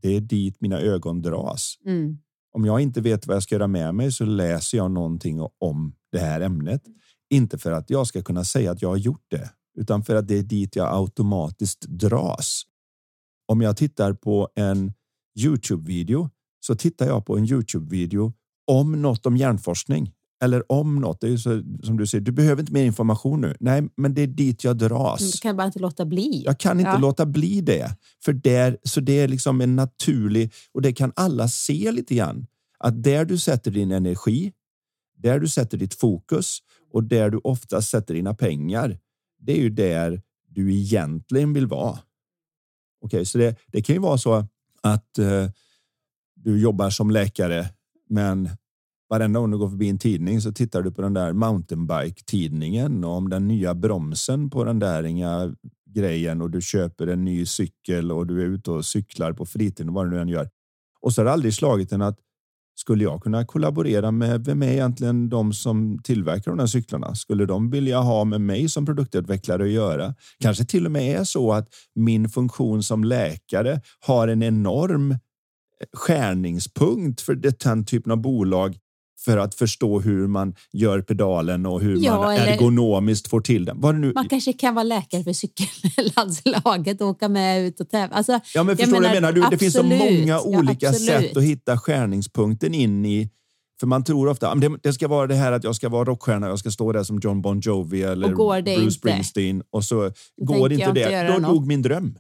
[SPEAKER 2] det är dit mina ögon dras. Mm. Om jag inte vet vad jag ska göra med mig så läser jag någonting om det här ämnet. Inte för att jag ska kunna säga att jag har gjort det, utan för att det är dit jag automatiskt dras. Om jag tittar på en Youtube-video så tittar jag på en Youtube-video om något om hjärnforskning eller om något. Det är så, som du säger, du behöver inte mer information nu. Nej, men det är dit jag dras.
[SPEAKER 1] Du kan bara inte låta bli.
[SPEAKER 2] Jag kan inte ja. låta bli det. För där, så det är liksom en naturlig, och det kan alla se lite grann. Att där du sätter din energi, där du sätter ditt fokus och där du ofta sätter dina pengar. Det är ju där du egentligen vill vara. Okej, okay, så det, det kan ju vara så att eh, du jobbar som läkare, men varenda gång du går förbi en tidning så tittar du på den där mountainbike tidningen och om den nya bromsen på den där inga grejen och du köper en ny cykel och du är ute och cyklar på fritiden och vad du nu än gör. Och så har det aldrig slagit en att skulle jag kunna kollaborera med vem är egentligen de som tillverkar de här cyklarna? Skulle de vilja ha med mig som produktutvecklare att göra? Kanske till och med är så att min funktion som läkare har en enorm eh, skärningspunkt för den typen av bolag för att förstå hur man gör pedalen och hur ja, man ergonomiskt får till den. Vad nu...
[SPEAKER 1] Man kanske kan vara läkare för cykellandslaget och åka med ut och tävla. Alltså,
[SPEAKER 2] ja, men förstår jag menar, du, Det finns så många olika ja, sätt att hitta skärningspunkten in i För man tror ofta att det, det ska vara det här att jag ska vara rockstjärna, jag ska stå där som John Bon Jovi eller Bruce inte, Springsteen och så går inte det. Då dog min dröm.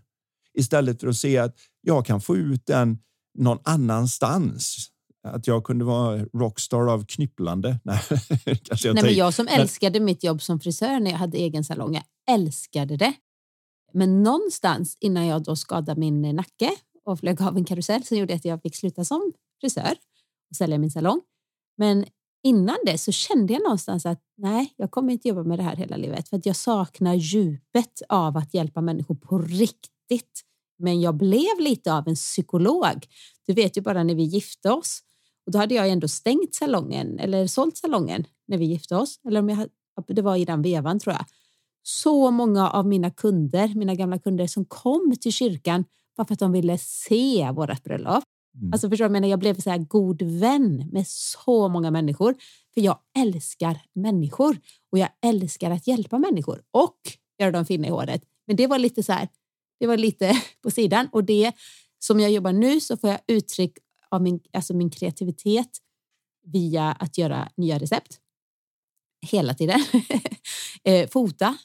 [SPEAKER 2] Istället för att se att jag kan få ut den någon annanstans. Att jag kunde vara rockstar av knypplande. Nej,
[SPEAKER 1] kanske jag, Nej, men jag som älskade mitt jobb som frisör när jag hade egen salong. Jag älskade det. Men någonstans innan jag då skadade min nacke och flög av en karusell som gjorde att jag fick sluta som frisör och sälja min salong. Men innan det så kände jag någonstans att nej, jag kommer inte jobba med det här hela livet för att jag saknar djupet av att hjälpa människor på riktigt. Men jag blev lite av en psykolog. Du vet ju bara när vi gifte oss och då hade jag ändå stängt salongen eller sålt salongen när vi gifte oss. Eller om jag, det var i den vevan tror jag. Så många av mina kunder, mina gamla kunder som kom till kyrkan bara för att de ville se vårt bröllop. Mm. Alltså förstår du, jag, jag blev så här god vän med så många människor. För jag älskar människor och jag älskar att hjälpa människor och göra dem fina i håret. Men det var lite så här, det var lite på sidan och det som jag jobbar nu så får jag uttryck av min, alltså min kreativitet via att göra nya recept hela tiden. Eh, fota,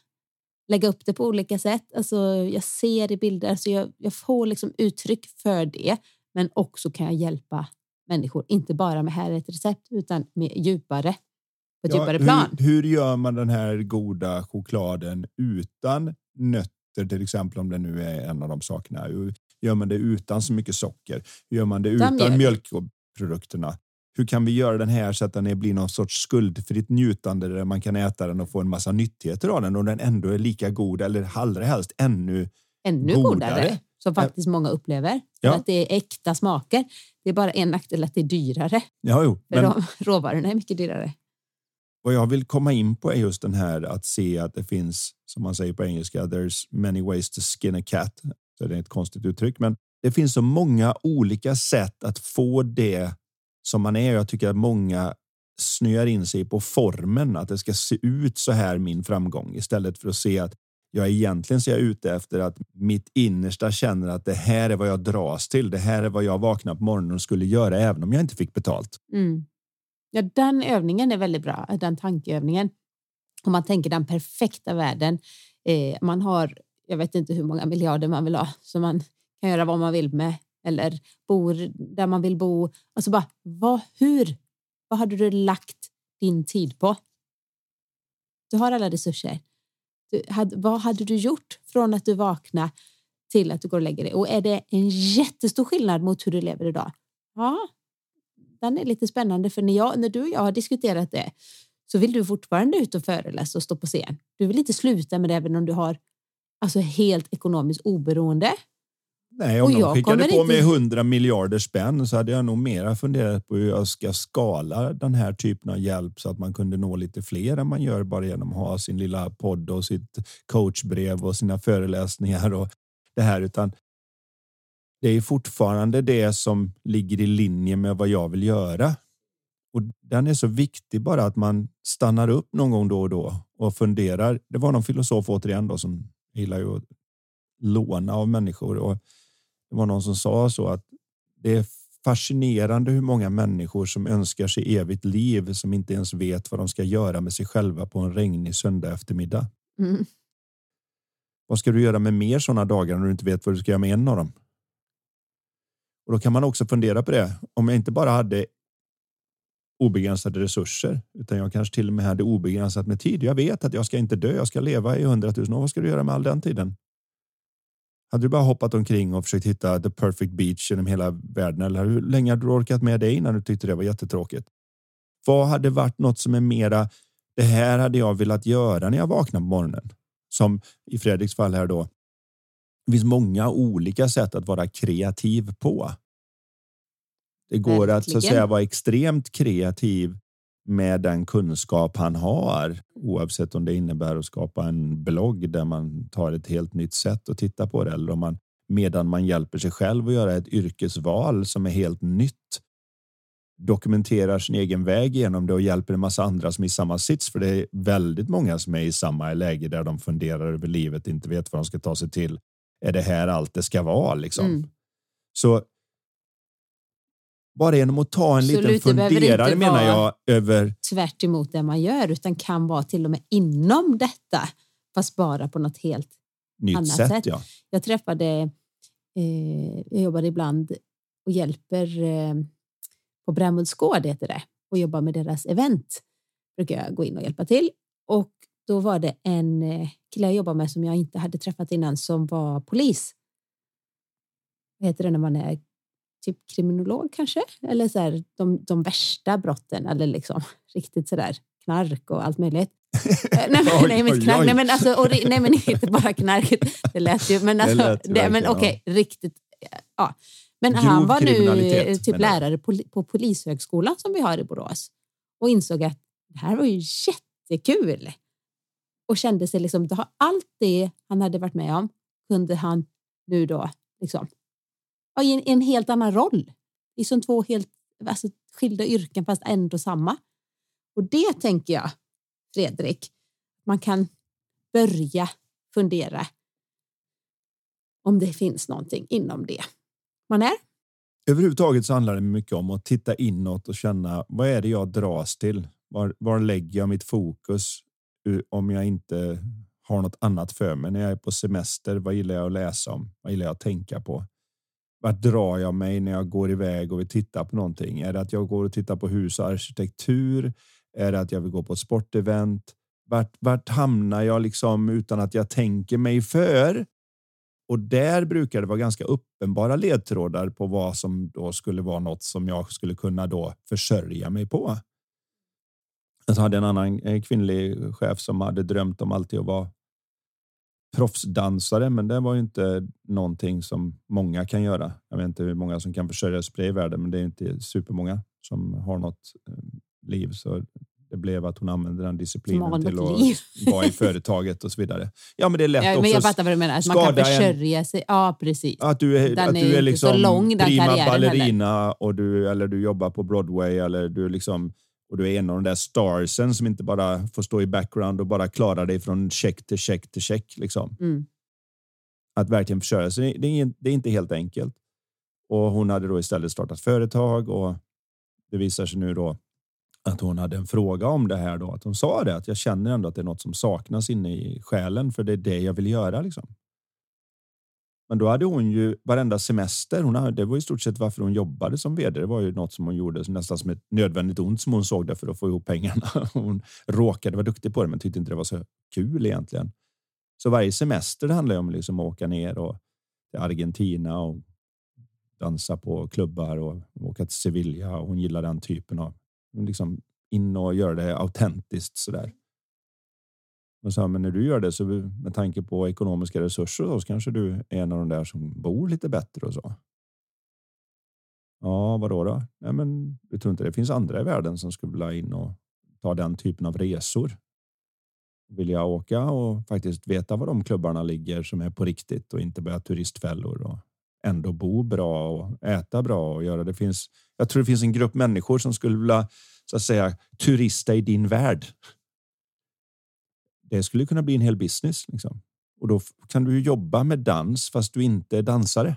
[SPEAKER 1] lägga upp det på olika sätt. Alltså, jag ser i bilder, så jag, jag får liksom uttryck för det. Men också kan jag hjälpa människor, inte bara med här ett recept utan med djupare, på ett ja, djupare plan.
[SPEAKER 2] Hur, hur gör man den här goda chokladen utan nötter till exempel om det nu är en av de sakerna? Hur gör man det utan så mycket socker? Hur gör man det utan mjölkprodukterna? Hur kan vi göra den här så att den blir någon sorts skuldfritt njutande där man kan äta den och få en massa nyttigheter av den och den ändå är lika god eller allra helst ännu,
[SPEAKER 1] ännu godare. godare som faktiskt många upplever. Ja. Att det är äkta smaker. Det är bara en nackdel att det är dyrare.
[SPEAKER 2] Ja, jo, men...
[SPEAKER 1] Råvarorna är mycket dyrare.
[SPEAKER 2] Vad jag vill komma in på är just den här att se att det finns, som man säger på engelska, there's many ways to skin a cat. Så det är ett konstigt uttryck, men det finns så många olika sätt att få det som man är. Jag tycker att många snöar in sig på formen, att det ska se ut så här min framgång istället för att se att jag egentligen ser är ute efter att mitt innersta känner att det här är vad jag dras till. Det här är vad jag vaknar på morgonen och skulle göra även om jag inte fick betalt.
[SPEAKER 1] Mm. Ja, den övningen är väldigt bra, eh, den tankeövningen. Om man tänker den perfekta världen. Eh, man har, jag vet inte hur många miljarder man vill ha, så man kan göra vad man vill med eller bor där man vill bo. Alltså bara, vad, hur? Vad hade du lagt din tid på? Du har alla resurser. Du, had, vad hade du gjort från att du vaknar till att du går och lägger dig? Och är det en jättestor skillnad mot hur du lever idag? Ja, den är lite spännande för när, jag, när du och jag har diskuterat det så vill du fortfarande ut och föreläsa och stå på scen. Du vill inte sluta med det även om du har alltså helt ekonomiskt oberoende.
[SPEAKER 2] Nej, om och de skickade på mig hundra miljarder spänn så hade jag nog mera funderat på hur jag ska skala den här typen av hjälp så att man kunde nå lite fler än man gör bara genom att ha sin lilla podd och sitt coachbrev och sina föreläsningar och det här, utan det är fortfarande det som ligger i linje med vad jag vill göra. Och den är så viktig bara att man stannar upp någon gång då och då och funderar. Det var någon filosof återigen då som gillar ju att låna av människor och det var någon som sa så att det är fascinerande hur många människor som önskar sig evigt liv som inte ens vet vad de ska göra med sig själva på en regnig söndag eftermiddag. Mm. Vad ska du göra med mer sådana dagar när du inte vet vad du ska göra med en av dem? Och då kan man också fundera på det. Om jag inte bara hade obegränsade resurser, utan jag kanske till och med hade obegränsat med tid. Jag vet att jag ska inte dö. Jag ska leva i hundratusen år. Vad ska du göra med all den tiden? Hade du bara hoppat omkring och försökt hitta the perfect beach genom hela världen? Eller hur länge hade du orkat med det innan du tyckte det var jättetråkigt? Vad hade varit något som är mera? Det här hade jag velat göra när jag vaknar på morgonen. Som i Fredriks fall här då. Det finns många olika sätt att vara kreativ på. Det går Verkligen. att så att säga vara extremt kreativ med den kunskap han har, oavsett om det innebär att skapa en blogg där man tar ett helt nytt sätt att titta på det eller om man medan man hjälper sig själv att göra ett yrkesval som är helt nytt dokumenterar sin egen väg genom det och hjälper en massa andra som är i samma sits. För det är väldigt många som är i samma läge där de funderar över livet, inte vet vad de ska ta sig till. Är det här allt det ska vara liksom? Mm. Så bara genom att ta en
[SPEAKER 1] Absolut,
[SPEAKER 2] liten funderare menar jag över
[SPEAKER 1] Tvärt emot det man gör utan kan vara till och med inom detta fast bara på något helt
[SPEAKER 2] nytt
[SPEAKER 1] Annat
[SPEAKER 2] sätt.
[SPEAKER 1] sätt.
[SPEAKER 2] Ja.
[SPEAKER 1] Jag träffade, eh, jag jobbar ibland och hjälper eh, på Brämhults gård heter det och jobbar med deras event. Brukar jag gå in och hjälpa till och då var det en eh, kille jag jobbar med som jag inte hade träffat innan som var polis. Vad heter det när man är typ kriminolog kanske? Eller så här, de, de värsta brotten eller liksom riktigt så där knark och allt möjligt. Eh, nej, men,
[SPEAKER 2] Oj,
[SPEAKER 1] nej, men knark, nej, men alltså, och, nej, men inte bara knarket. Det lät ju, men
[SPEAKER 2] Det
[SPEAKER 1] alltså,
[SPEAKER 2] ju
[SPEAKER 1] det, men okej, riktigt. Ja. Men
[SPEAKER 2] Grov
[SPEAKER 1] han var nu eh, typ lärare på, på Polishögskolan som vi har i Borås och insåg att det här var ju jättekul. Och kände sig liksom, det har allt det han hade varit med om kunde han nu då liksom, i en, en helt annan roll. I som två helt alltså, skilda yrken fast ändå samma. Och det tänker jag, Fredrik, man kan börja fundera om det finns någonting inom det man är.
[SPEAKER 2] Överhuvudtaget så handlar det mycket om att titta inåt och känna vad är det jag dras till? Var, var lägger jag mitt fokus om jag inte har något annat för mig? När jag är på semester, vad gillar jag att läsa om? Vad gillar jag att tänka på? Vart drar jag mig när jag går iväg och vill titta på någonting? Är det att jag går och tittar på hus och arkitektur? Är det att jag vill gå på ett sportevent? Vart, vart hamnar jag liksom utan att jag tänker mig för? Och där brukar det vara ganska uppenbara ledtrådar på vad som då skulle vara något som jag skulle kunna då försörja mig på. Jag hade en annan eh, kvinnlig chef som hade drömt om alltid att vara proffsdansare, men det var ju inte någonting som många kan göra. Jag vet inte hur många som kan försörja sig på det i världen, men det är inte supermånga som har något eh, liv. Så det blev att hon använde den disciplinen till att
[SPEAKER 1] liv.
[SPEAKER 2] vara i företaget och så vidare. Ja, men det är lätt
[SPEAKER 1] Ja, men jag fattar vad du menar, att man kan
[SPEAKER 2] skada en-
[SPEAKER 1] försörja sig. Ja, precis.
[SPEAKER 2] att du är,
[SPEAKER 1] Den
[SPEAKER 2] att
[SPEAKER 1] är
[SPEAKER 2] du är
[SPEAKER 1] så
[SPEAKER 2] liksom
[SPEAKER 1] lång,
[SPEAKER 2] prima
[SPEAKER 1] karriären heller.
[SPEAKER 2] ballerina och du, eller du jobbar på Broadway eller du är liksom och du är en av de där starsen som inte bara får stå i background och bara klara dig från check till check till check. Liksom.
[SPEAKER 1] Mm.
[SPEAKER 2] Att verkligen försörja sig, det är, det är inte helt enkelt. Och hon hade då istället startat företag och det visar sig nu då att hon hade en fråga om det här då. Att hon sa det att jag känner ändå att det är något som saknas inne i själen för det är det jag vill göra liksom. Men då hade hon ju varenda semester. Hon hade, det var i stort sett varför hon jobbade som vd. Det var ju något som hon gjorde nästan som ett nödvändigt ont som hon såg det för att få ihop pengarna. Hon råkade vara duktig på det, men tyckte inte det var så kul egentligen. Så varje semester det handlar ju om liksom att åka ner och till Argentina och dansa på klubbar och åka till Sevilla. Och hon gillar den typen av liksom in och göra det autentiskt så men sa, men när du gör det så med tanke på ekonomiska resurser så kanske du är en av de där som bor lite bättre och så. Ja, vadå då? Nej, men du tror inte det finns andra i världen som skulle vilja in och ta den typen av resor? Vill jag åka och faktiskt veta var de klubbarna ligger som är på riktigt och inte bara turistfällor och ändå bo bra och äta bra och göra det finns. Jag tror det finns en grupp människor som skulle vilja så att säga turista i din värld. Det skulle kunna bli en hel business liksom. Och då kan du ju jobba med dans fast du inte är dansare.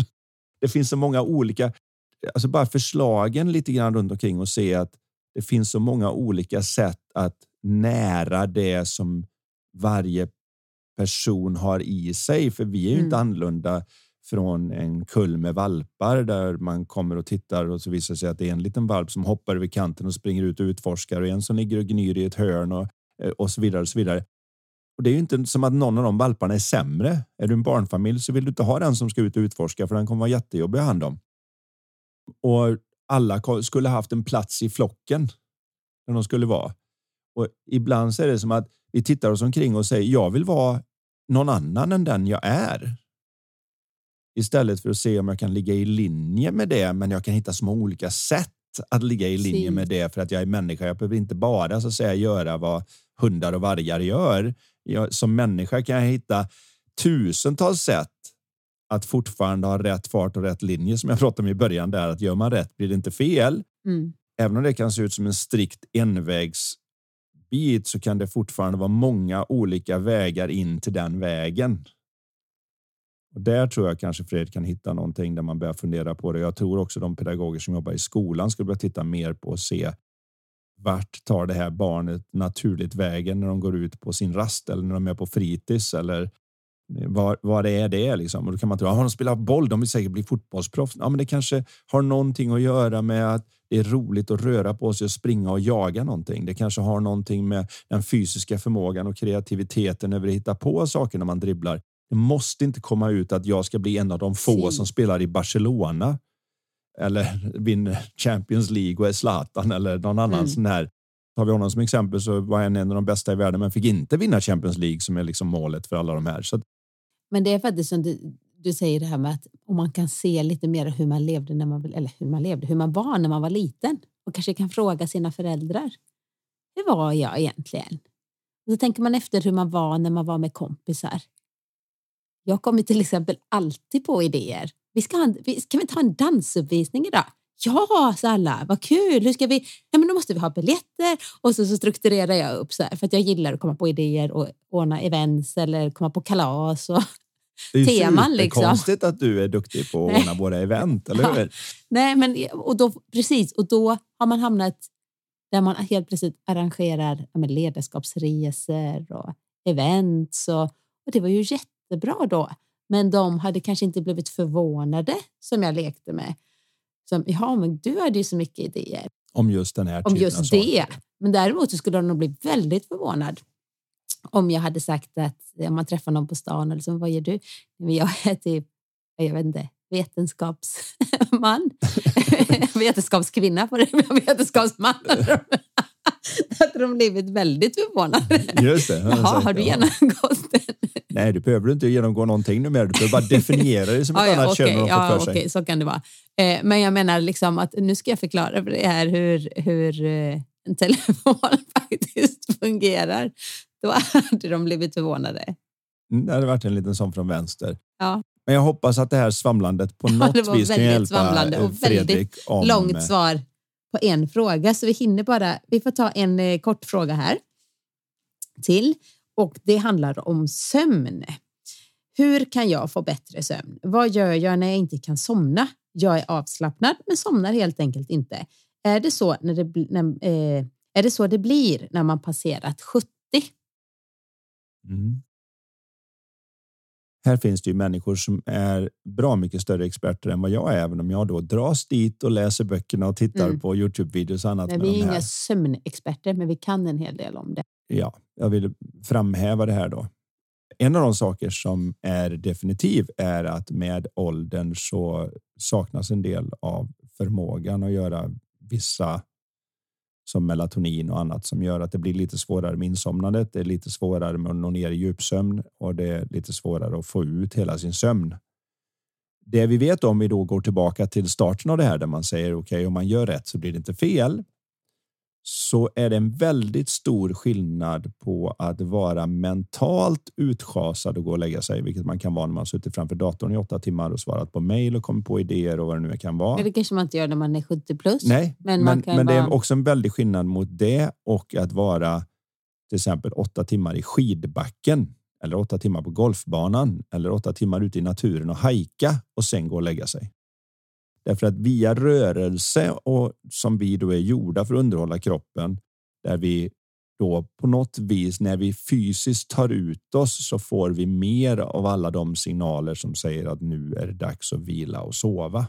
[SPEAKER 2] det finns så många olika, alltså bara förslagen lite grann runt omkring och se att det finns så många olika sätt att nära det som varje person har i sig. För vi är ju
[SPEAKER 1] Mm.
[SPEAKER 2] inte annorlunda från en kull med valpar där man kommer och tittar och så visar det sig att det är en liten valp som hoppar över kanten och springer ut och utforskar och en som ligger och gnyr i ett hörn och, Eh, och så vidare. Och så vidare. Och det är ju inte som att någon av de valparna är sämre. Är du en barnfamilj så vill du inte ha den som ska ut och utforska för den kommer vara jättejobbig att ha hand om. Och alla skulle haft en plats i flocken där de skulle vara. Och ibland så är det som att vi tittar oss omkring och säger jag vill vara någon annan än den jag är. Istället för att se om jag kan ligga i linje med det, men jag kan hitta små olika sätt att ligga i linje
[SPEAKER 1] Precis.
[SPEAKER 2] med det för att jag är människa. Jag behöver inte bara så att säga göra vad hundar och vargar gör. Jag, som människa kan jag hitta tusentals sätt att fortfarande ha rätt fart och rätt linje som jag pratade om i början där att gör man rätt blir det inte fel.
[SPEAKER 1] Mm.
[SPEAKER 2] Även om det kan se ut som en strikt envägsbit så kan det fortfarande vara många olika vägar in till den vägen. Och där tror jag kanske Fred kan hitta någonting där man börjar fundera på det. Jag tror också de pedagoger som jobbar i skolan skulle börja titta mer på och se vart tar det här barnet naturligt vägen när de går ut på sin rast eller när de är på fritids eller vad, vad är det liksom? Och då kan man tro, att har de spelat boll? De vill säkert bli fotbollsproffs. Ja, men det kanske har någonting att göra med att det är roligt att röra på sig och springa och jaga någonting. Det kanske har någonting med den fysiska förmågan och kreativiteten över att hitta på saker när man dribblar. Det måste inte komma ut att jag ska bli en av de få som spelar i Barcelona eller vinner Champions League och är Zlatan eller någon annan mm. sån här. Tar vi honom som exempel så var han en av de bästa i världen men fick inte vinna Champions League som är liksom målet för alla de här. Så
[SPEAKER 1] men det är faktiskt som du, du säger det här med att om man kan se lite mer hur man levde när man eller hur man levde, hur man var när man var liten och kanske kan fråga sina föräldrar. Hur var jag egentligen? Och då tänker man efter hur man var när man var med kompisar. Jag kommer till exempel alltid på idéer. Vi ska, ha, vi, ska vi ta en dansuppvisning idag? Ja, sa alla. Vad kul! Hur ska vi? Ja, men då måste vi ha biljetter. Och så, så strukturerar jag upp så här, för att jag gillar att komma på idéer och ordna events eller komma på kalas och
[SPEAKER 2] det är teman. Det är liksom. konstigt att du är duktig på att ordna våra event, eller hur? Ja.
[SPEAKER 1] Nej, men och då, precis. Och då har man hamnat där man helt plötsligt arrangerar ja, ledarskapsresor och events. Och, och det var ju jättebra då. Men de hade kanske inte blivit förvånade som jag lekte med. Som, ja, men du hade ju så mycket idéer.
[SPEAKER 2] Om just den här
[SPEAKER 1] Om just det. Men däremot så skulle de nog bli väldigt förvånad om jag hade sagt att om man träffar någon på stan eller så, vad gör du? Jag är typ, jag vet inte, vetenskapsman. Vetenskapskvinna vetenskapsman. Då hade de blivit väldigt förvånade.
[SPEAKER 2] Just det.
[SPEAKER 1] Jaha, har du genomgått den?
[SPEAKER 2] Nej, du behöver inte genomgå någonting nu mer. Du behöver bara definiera det som ett ja, annat
[SPEAKER 1] okay,
[SPEAKER 2] kön
[SPEAKER 1] ja, Okej, okay, så kan det vara. Eh, men jag menar liksom att nu ska jag förklara för det här hur, hur eh, en telefon faktiskt fungerar. Då hade de blivit förvånade.
[SPEAKER 2] Mm, det hade varit en liten sån från vänster.
[SPEAKER 1] Ja.
[SPEAKER 2] Men jag hoppas att det här svamlandet på något ja, vis kan hjälpa svamlande och Fredrik väldigt
[SPEAKER 1] om... långt svar på en fråga. Så vi hinner bara, vi får ta en eh, kort fråga här till och det handlar om sömn. Hur kan jag få bättre sömn? Vad gör jag när jag inte kan somna? Jag är avslappnad men somnar helt enkelt inte. Är det så, när det, när, eh, är det, så det blir när man passerat 70?
[SPEAKER 2] Mm. Här finns det ju människor som är bra mycket större experter än vad jag är, även om jag då dras dit och läser böckerna och tittar mm. på Youtube-videos och annat.
[SPEAKER 1] Nej, vi är inga sömnexperter, men vi kan en hel del om det.
[SPEAKER 2] Ja, jag vill framhäva det här då. En av de saker som är definitiv är att med åldern så saknas en del av förmågan att göra vissa som melatonin och annat som gör att det blir lite svårare med insomnandet. Det är lite svårare med att nå ner i djupsömn och det är lite svårare att få ut hela sin sömn. Det vi vet om vi då går tillbaka till starten av det här där man säger okej, okay, om man gör rätt så blir det inte fel så är det en väldigt stor skillnad på att vara mentalt utschasad och gå och lägga sig, vilket man kan vara när man suttit framför datorn i åtta timmar och svarat på mejl och kommit på idéer och vad det nu kan vara.
[SPEAKER 1] Det kanske man inte gör när man är 70 plus.
[SPEAKER 2] Nej, men, men, men det är också en väldig skillnad mot det och att vara till exempel åtta timmar i skidbacken eller åtta timmar på golfbanan eller åtta timmar ute i naturen och hajka och sen gå och lägga sig. Därför att via rörelse och som vi då är gjorda för att underhålla kroppen, där vi då på något vis när vi fysiskt tar ut oss så får vi mer av alla de signaler som säger att nu är det dags att vila och sova.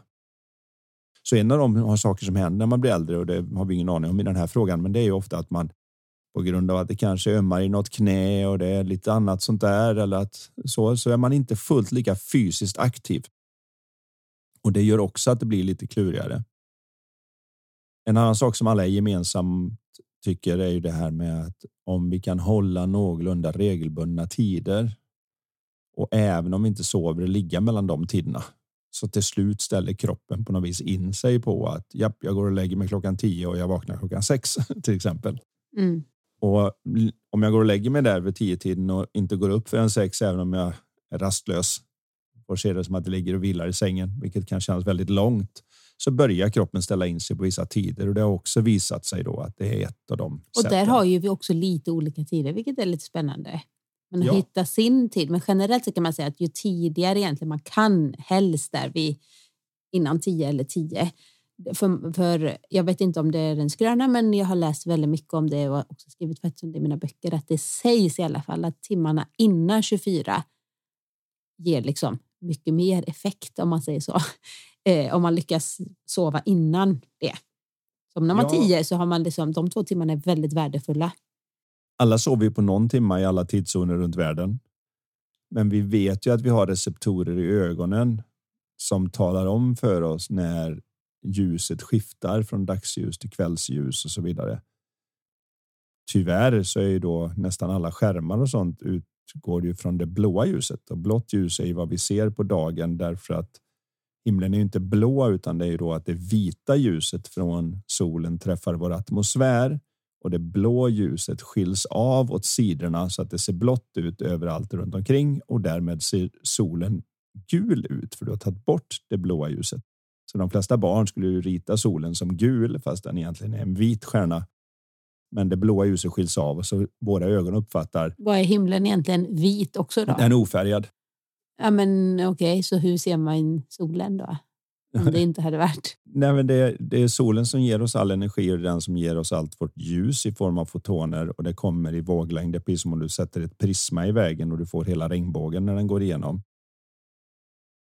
[SPEAKER 2] Så en av de saker som händer när man blir äldre och det har vi ingen aning om i den här frågan, men det är ju ofta att man på grund av att det kanske ömmar i något knä och det är lite annat sånt där eller att så, så är man inte fullt lika fysiskt aktiv. Och det gör också att det blir lite klurigare. En annan sak som alla gemensamt tycker är ju det här med att om vi kan hålla någorlunda regelbundna tider och även om vi inte sover ligga mellan de tiderna så till slut ställer kroppen på något vis in sig på att japp, jag går och lägger mig klockan tio och jag vaknar klockan sex till exempel.
[SPEAKER 1] Mm.
[SPEAKER 2] Och om jag går och lägger mig där vid tio tiden och inte går upp förrän sex, även om jag är rastlös, och ser det som att det ligger och vilar i sängen, vilket kan kännas väldigt långt, så börjar kroppen ställa in sig på vissa tider och det har också visat sig då att det är ett av dem.
[SPEAKER 1] Och där har ju vi också lite olika tider, vilket är lite spännande. Men
[SPEAKER 2] Ja.
[SPEAKER 1] hitta sin tid. Men generellt så kan man säga att ju tidigare egentligen man kan, helst där vid innan 10 eller 10. För, för jag vet inte om det är en skröna, men jag har läst väldigt mycket om det och också skrivit faktiskt om det i mina böcker, att det sägs i alla fall att timmarna innan 24 ger liksom mycket mer effekt om man säger så. Eh, om man lyckas sova innan det. Som när man
[SPEAKER 2] Ja.
[SPEAKER 1] 10 så har man liksom, de två timmarna är väldigt värdefulla.
[SPEAKER 2] Alla sover ju på någon timma i alla tidszoner runt världen. Men vi vet ju att vi har receptorer i ögonen som talar om för oss när ljuset skiftar från dagsljus till kvällsljus och så vidare. Tyvärr så är ju då nästan alla skärmar och sånt utgår ju från det blåa ljuset och blått ljus är ju vad vi ser på dagen därför att himlen är ju inte blå utan det är ju då att det vita ljuset från solen träffar vår atmosfär och det blå ljuset skiljs av åt sidorna så att det ser blått ut överallt runt omkring och därmed ser solen gul ut för du har tagit bort det blåa ljuset. Så de flesta barn skulle ju rita solen som gul fast den egentligen är en vit stjärna. Men det blåa ljuset skiljs av och så våra ögon uppfattar
[SPEAKER 1] Vad är himlen egentligen vit också då?
[SPEAKER 2] den är ofärgad.
[SPEAKER 1] Ja, men okej, så hur ser man solen då? Om det inte hade varit.
[SPEAKER 2] Nej, men det, det är solen som ger oss all energi och det är den som ger oss allt vårt ljus i form av fotoner och det kommer i våglängd. Det är precis som om du sätter ett prisma i vägen och du får hela regnbågen när den går igenom.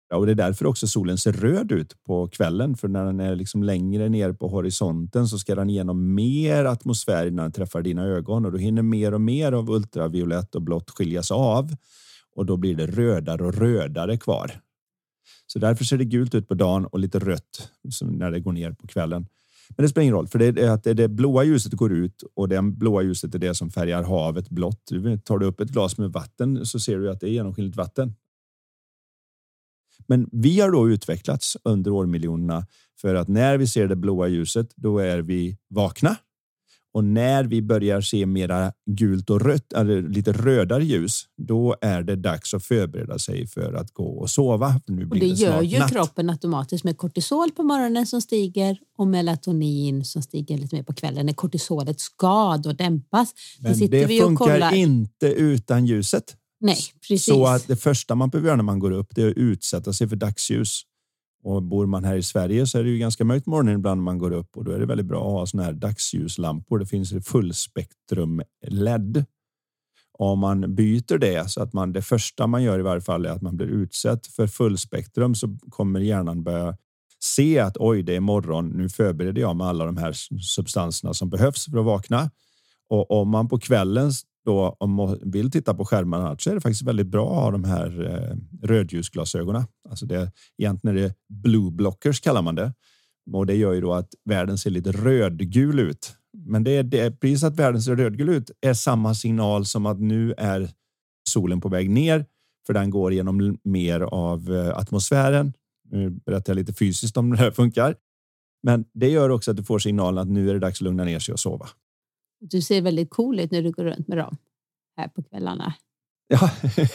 [SPEAKER 2] Ja, och det är därför också solen ser röd ut på kvällen, för när den är liksom längre ner på horisonten så ska den igenom mer atmosfär innan den träffar dina ögon och då hinner mer och mer av ultraviolett och blått skiljas av och då blir det rödare och rödare kvar. Så därför ser det gult ut på dagen och lite rött när det går ner på kvällen. Men det spelar ingen roll, för det är att det, blåa ljuset går ut och det blåa ljuset är det som färgar havet blått. Tar du upp ett glas med vatten så ser du att det är genomskinligt vatten. Men vi har då utvecklats under årmiljonerna för att när vi ser det blåa ljuset, då är vi vakna. Och när vi börjar se mera gult och rött, eller lite rödare ljus, då är det dags att förbereda sig för att gå och sova. Nu
[SPEAKER 1] Och
[SPEAKER 2] blir
[SPEAKER 1] det
[SPEAKER 2] det snart
[SPEAKER 1] gör ju
[SPEAKER 2] natt.
[SPEAKER 1] kroppen automatiskt med kortisol på morgonen som stiger och melatonin som stiger lite mer på kvällen när kortisolet ska då dämpas.
[SPEAKER 2] Men det
[SPEAKER 1] vi och
[SPEAKER 2] funkar
[SPEAKER 1] kollar.
[SPEAKER 2] inte utan ljuset.
[SPEAKER 1] Nej, precis.
[SPEAKER 2] Så att det första man behöver göra när man går upp det är att utsätta sig för dagsljus. Och bor man här i Sverige så är det ju ganska mörkt morgonen ibland när man går upp och då är det väldigt bra att ha såna här dagsljuslampor. Det finns fullspektrum LED. Om man byter det så att man det första man gör i varje fall är att man blir utsatt för fullspektrum så kommer hjärnan börja se att oj, det är morgon. Nu förbereder jag med alla de här substanserna som behövs för att vakna. Och om man på kvällen då om man vill titta på skärmarna så är det faktiskt väldigt bra att ha de här eh, rödljusglasögonen. Alltså det, egentligen är det blue blockers kallar man det. Och det gör ju då att världen ser lite rödgul ut. Men det är, det precis att världen ser rödgul ut är samma signal som att nu är solen på väg ner för den går genom mer av eh, atmosfären. Nu berättar jag lite fysiskt om det här funkar. Men det gör också att du får signalen att nu är det dags att lugna ner sig och sova.
[SPEAKER 1] Du ser väldigt cool ut när du går runt med dem här på kvällarna.
[SPEAKER 2] Ja.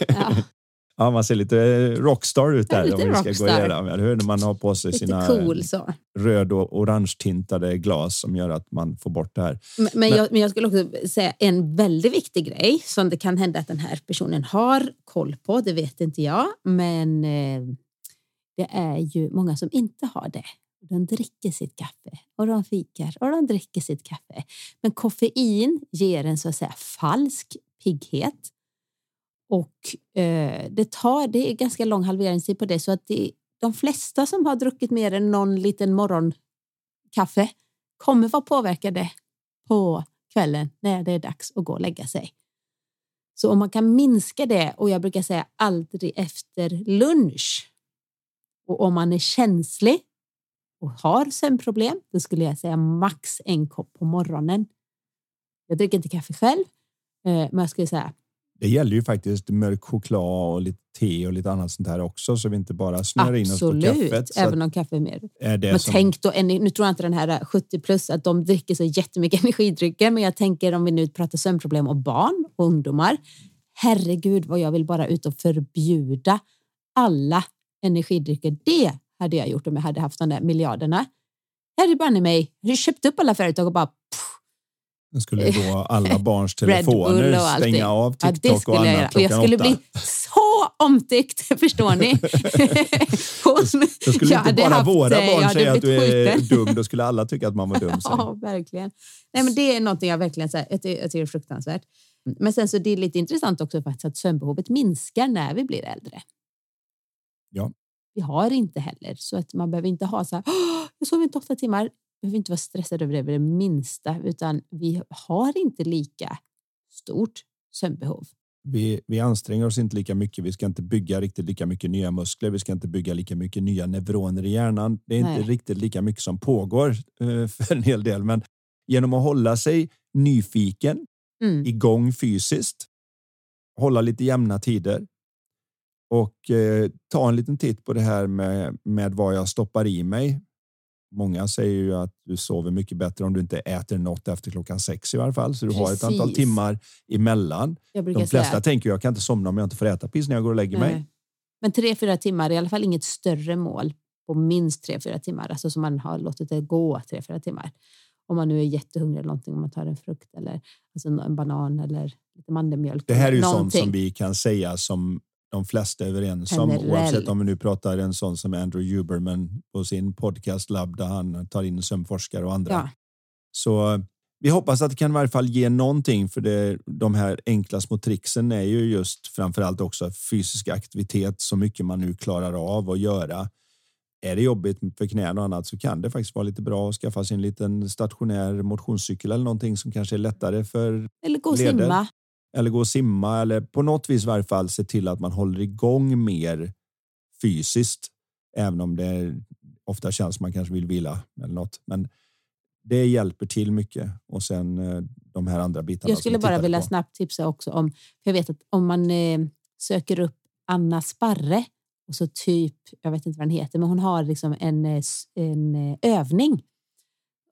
[SPEAKER 1] Ja.
[SPEAKER 2] ja, man ser lite rockstar ut
[SPEAKER 1] Ja,
[SPEAKER 2] där.
[SPEAKER 1] lite
[SPEAKER 2] om vi ska gå
[SPEAKER 1] rockstar.
[SPEAKER 2] igenom, eller hur? När man har på sig
[SPEAKER 1] Lite
[SPEAKER 2] sina
[SPEAKER 1] cool så.
[SPEAKER 2] röd och orange tintade glas som gör att man får bort det här.
[SPEAKER 1] Men, men, jag, men jag skulle också säga en väldigt viktig grej som det kan hända att den här personen har koll på. Det vet inte jag, men eh, det är ju många som inte har det. De dricker sitt kaffe och de fikar och de dricker sitt kaffe. Men koffein ger en så att säga falsk pigghet. Och eh, det tar, det är ganska lång halveringstid på det så att det, de flesta som har druckit mer än någon liten morgonkaffe kommer vara påverkade på kvällen när det är dags att gå och lägga sig. Så om man kan minska det, och jag brukar säga aldrig efter lunch. Och om man är känslig och har sömnproblem, då skulle jag säga max en kopp på morgonen. Jag dricker inte kaffe själv, eh, men jag skulle säga
[SPEAKER 2] Det gäller ju faktiskt mörk choklad och lite te och lite annat sånt här också så vi inte bara snöar in oss på kaffet.
[SPEAKER 1] Även om kaffe är mer
[SPEAKER 2] är
[SPEAKER 1] Men
[SPEAKER 2] som,
[SPEAKER 1] tänk då, nu tror jag inte den här 70 plus att de dricker så jättemycket energidrycker, men jag tänker om vi nu pratar sömnproblem och barn och ungdomar. Herregud vad jag vill bara ut och förbjuda alla energidrycker. Det hade jag gjort om jag hade haft de där miljarderna. Jag hade banne mig jag hade köpt upp alla företag och bara pff,
[SPEAKER 2] Nu skulle då alla barns telefoner stänga av TikTok
[SPEAKER 1] ja, det skulle
[SPEAKER 2] och annat
[SPEAKER 1] jag. Och jag skulle
[SPEAKER 2] åtta.
[SPEAKER 1] bli så omtyckt, förstår ni? Hon,
[SPEAKER 2] Då skulle
[SPEAKER 1] jag
[SPEAKER 2] inte bara
[SPEAKER 1] haft,
[SPEAKER 2] våra barn säga att du är
[SPEAKER 1] skjuten.
[SPEAKER 2] dum, då skulle alla tycka att man var dum. Sen.
[SPEAKER 1] Ja, verkligen. Nej, men det är någonting jag verkligen så här, jag, ty- jag tycker är fruktansvärt. Men sen så det är lite intressant också faktiskt att sömnbehovet minskar när vi blir äldre.
[SPEAKER 2] Ja.
[SPEAKER 1] Vi har inte heller så att man behöver inte ha så här. "Åh, Jag sover inte åtta timmar. Vi behöver inte vara stressade över det, det minsta, utan vi har inte lika stort sömnbehov.
[SPEAKER 2] Vi, vi anstränger oss inte lika mycket. Vi ska inte bygga riktigt lika mycket nya muskler. Vi ska inte bygga lika mycket nya neuroner i hjärnan. Det är inte
[SPEAKER 1] Nej.
[SPEAKER 2] riktigt lika mycket som pågår eh, för en hel del. Men genom att hålla sig nyfiken,
[SPEAKER 1] Mm.
[SPEAKER 2] igång fysiskt, hålla lite jämna tider och eh, ta en liten titt på det här med, med vad jag stoppar i mig. Många säger ju att du sover mycket bättre om du inte äter något efter klockan sex i alla fall. Så du har ett antal
[SPEAKER 1] Precis.
[SPEAKER 2] timmar emellan. De flesta
[SPEAKER 1] säga,
[SPEAKER 2] tänker jag kan inte somna om jag inte får äta precis när jag går och lägger mig.
[SPEAKER 1] Nej. Men tre, fyra timmar är i alla fall inget större mål på minst tre, fyra timmar. Alltså som man har låtit det gå tre, fyra timmar. Om man nu är jättehungrig eller någonting, om man tar en frukt eller alltså en banan eller lite mandelmjölk.
[SPEAKER 2] Det här är ju
[SPEAKER 1] eller
[SPEAKER 2] sånt
[SPEAKER 1] någonting.
[SPEAKER 2] som vi kan säga som de flesta överens om. Oavsett om vi nu pratar en sån som Andrew Huberman på sin podcast Lab där han tar in sömnforskare och andra.
[SPEAKER 1] Ja.
[SPEAKER 2] Så vi hoppas att det kan i varje fall ge någonting för det, de här enkla små tricksen är ju just framförallt också fysisk aktivitet så mycket man nu klarar av att göra. Är det jobbigt för knän och annat så kan det faktiskt vara lite bra att skaffa sig en liten stationär motionscykel eller någonting som kanske är lättare för
[SPEAKER 1] Eller gå och
[SPEAKER 2] leder.
[SPEAKER 1] simma.
[SPEAKER 2] Eller gå och simma eller på något vis i varje fall se till att man håller igång mer fysiskt. Även om det ofta känns som man kanske vill vila eller något. Men det hjälper till mycket och sen eh, de här andra bitarna.
[SPEAKER 1] Jag skulle bara vilja
[SPEAKER 2] på.
[SPEAKER 1] snabbt tipsa också om, för jag vet att om man eh, söker upp Anna Sparre och så typ, jag vet inte vad den heter, men hon har liksom en, eh, en övning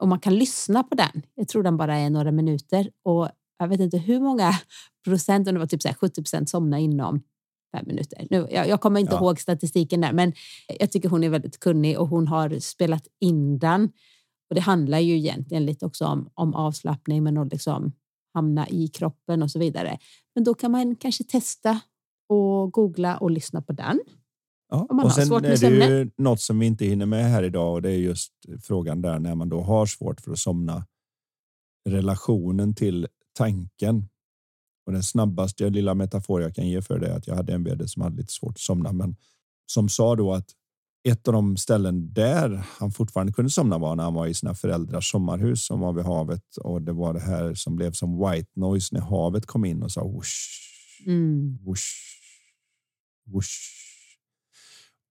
[SPEAKER 1] och man kan lyssna på den. Jag tror den bara är några minuter och jag vet inte hur många procent, om det var typ så här 70 procent somna inom fem minuter. Nu, jag, jag kommer inte
[SPEAKER 2] Ja.
[SPEAKER 1] ihåg statistiken där, men jag tycker hon är väldigt kunnig och hon har spelat in den. Och det handlar ju egentligen lite också om, om avslappning, men att liksom hamna i kroppen och så vidare. Men då kan man kanske testa och googla och lyssna på den.
[SPEAKER 2] Ja, och sen är det
[SPEAKER 1] sömnen.
[SPEAKER 2] ju något som vi inte hinner med här idag och det är just frågan där när man då har svårt för att somna. Relationen till tanken. Och den snabbaste lilla metafor jag kan ge för det är att jag hade en vd som hade lite svårt att somna, men som sa då att ett av de ställen där han fortfarande kunde somna var när han var i sina föräldrars sommarhus som var vid havet och det var det här som blev som white noise när havet kom in och sa whoosh,
[SPEAKER 1] Mm.
[SPEAKER 2] whoosh, whoosh.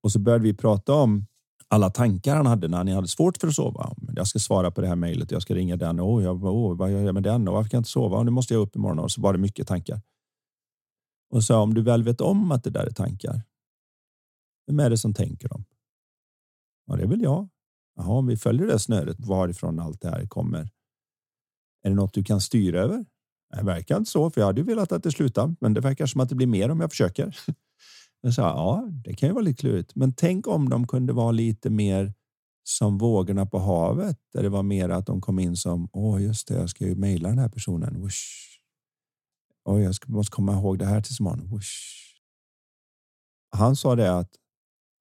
[SPEAKER 2] Och så började vi prata om alla tankar han hade när han hade svårt för att sova. Jag ska svara på det här mejlet, jag ska ringa den. Oh, jag, oh, vad gör jag med den? Och varför kan jag inte sova? Nu måste jag upp imorgon. Och så var det mycket tankar. Och så om du väl vet om att det där är tankar. Vem är det som tänker dem? Ja, det är väl jag. Jaha, om vi följer det snöret varifrån allt det här kommer. Är det något du kan styra över? Det verkar inte så, för jag hade ju velat att det slutar, men det verkar som att det blir mer om jag försöker. Jag sa, ja, det kan ju vara lite klurigt, men tänk om de kunde vara lite mer som vågorna på havet, där det var mer att de kom in som, åh, just det, jag ska ju mejla den här personen. Whoosh. Oj, jag måste komma ihåg det här tills imorgon. Whoosh. Han sa det att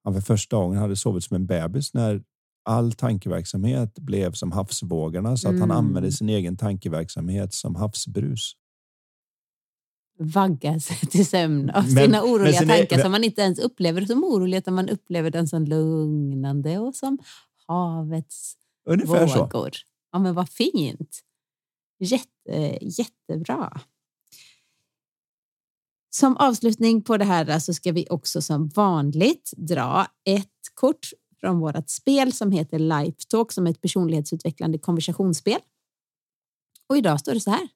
[SPEAKER 2] han för första gången hade sovit som en bebis när all tankeverksamhet blev som havsvågorna så att han
[SPEAKER 1] Mm.
[SPEAKER 2] använde sin egen tankeverksamhet som havsbrus.
[SPEAKER 1] Vagga sig till sömn av
[SPEAKER 2] Men-
[SPEAKER 1] sina oroliga
[SPEAKER 2] är-
[SPEAKER 1] tankar som man inte ens upplever som oroliga utan man upplever den som lugnande och som havets
[SPEAKER 2] Ungefär så.
[SPEAKER 1] vågor. Ja, men vad fint. Jätte, jättebra. Som avslutning på det här så ska vi också som vanligt dra ett kort från vårt spel som heter Lifetalk som är ett personlighetsutvecklande konversationsspel. Och idag står det så här.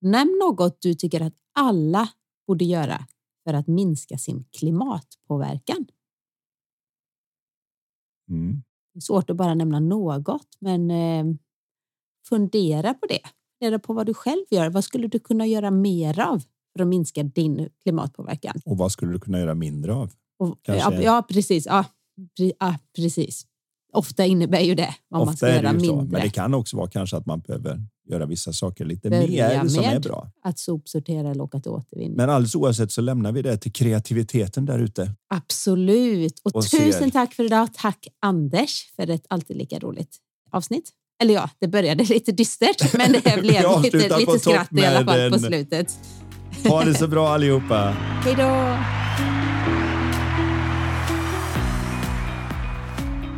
[SPEAKER 1] Nämn något du tycker att alla borde göra för att minska sin klimatpåverkan.
[SPEAKER 2] Mm.
[SPEAKER 1] Det är svårt att bara nämna något, men eh, fundera på det. Fundera på vad du själv gör. Vad skulle du kunna göra mer av för att minska din klimatpåverkan?
[SPEAKER 2] Och vad skulle du kunna göra mindre av?
[SPEAKER 1] Och,
[SPEAKER 2] Kanske-
[SPEAKER 1] ja, ja, precis. Ja, pre, ja, precis. Ofta innebär ju det vad man
[SPEAKER 2] Ofta
[SPEAKER 1] ska
[SPEAKER 2] är
[SPEAKER 1] göra
[SPEAKER 2] ju så,
[SPEAKER 1] mindre.
[SPEAKER 2] men det kan också vara kanske att man behöver göra vissa saker lite
[SPEAKER 1] Börja
[SPEAKER 2] mer som är bra.
[SPEAKER 1] Att sopsortera eller åka till återvinning.
[SPEAKER 2] Men alldeles oavsett så lämnar vi det till kreativiteten där ute.
[SPEAKER 1] Absolut. Och,
[SPEAKER 2] Och
[SPEAKER 1] tusen
[SPEAKER 2] ser-
[SPEAKER 1] tack för idag. Tack Anders för ett alltid lika roligt avsnitt. Eller ja, det började lite dystert, men det blev lite, lite skratt i alla fall på slutet.
[SPEAKER 2] Ha det så bra allihopa!
[SPEAKER 1] Hej då!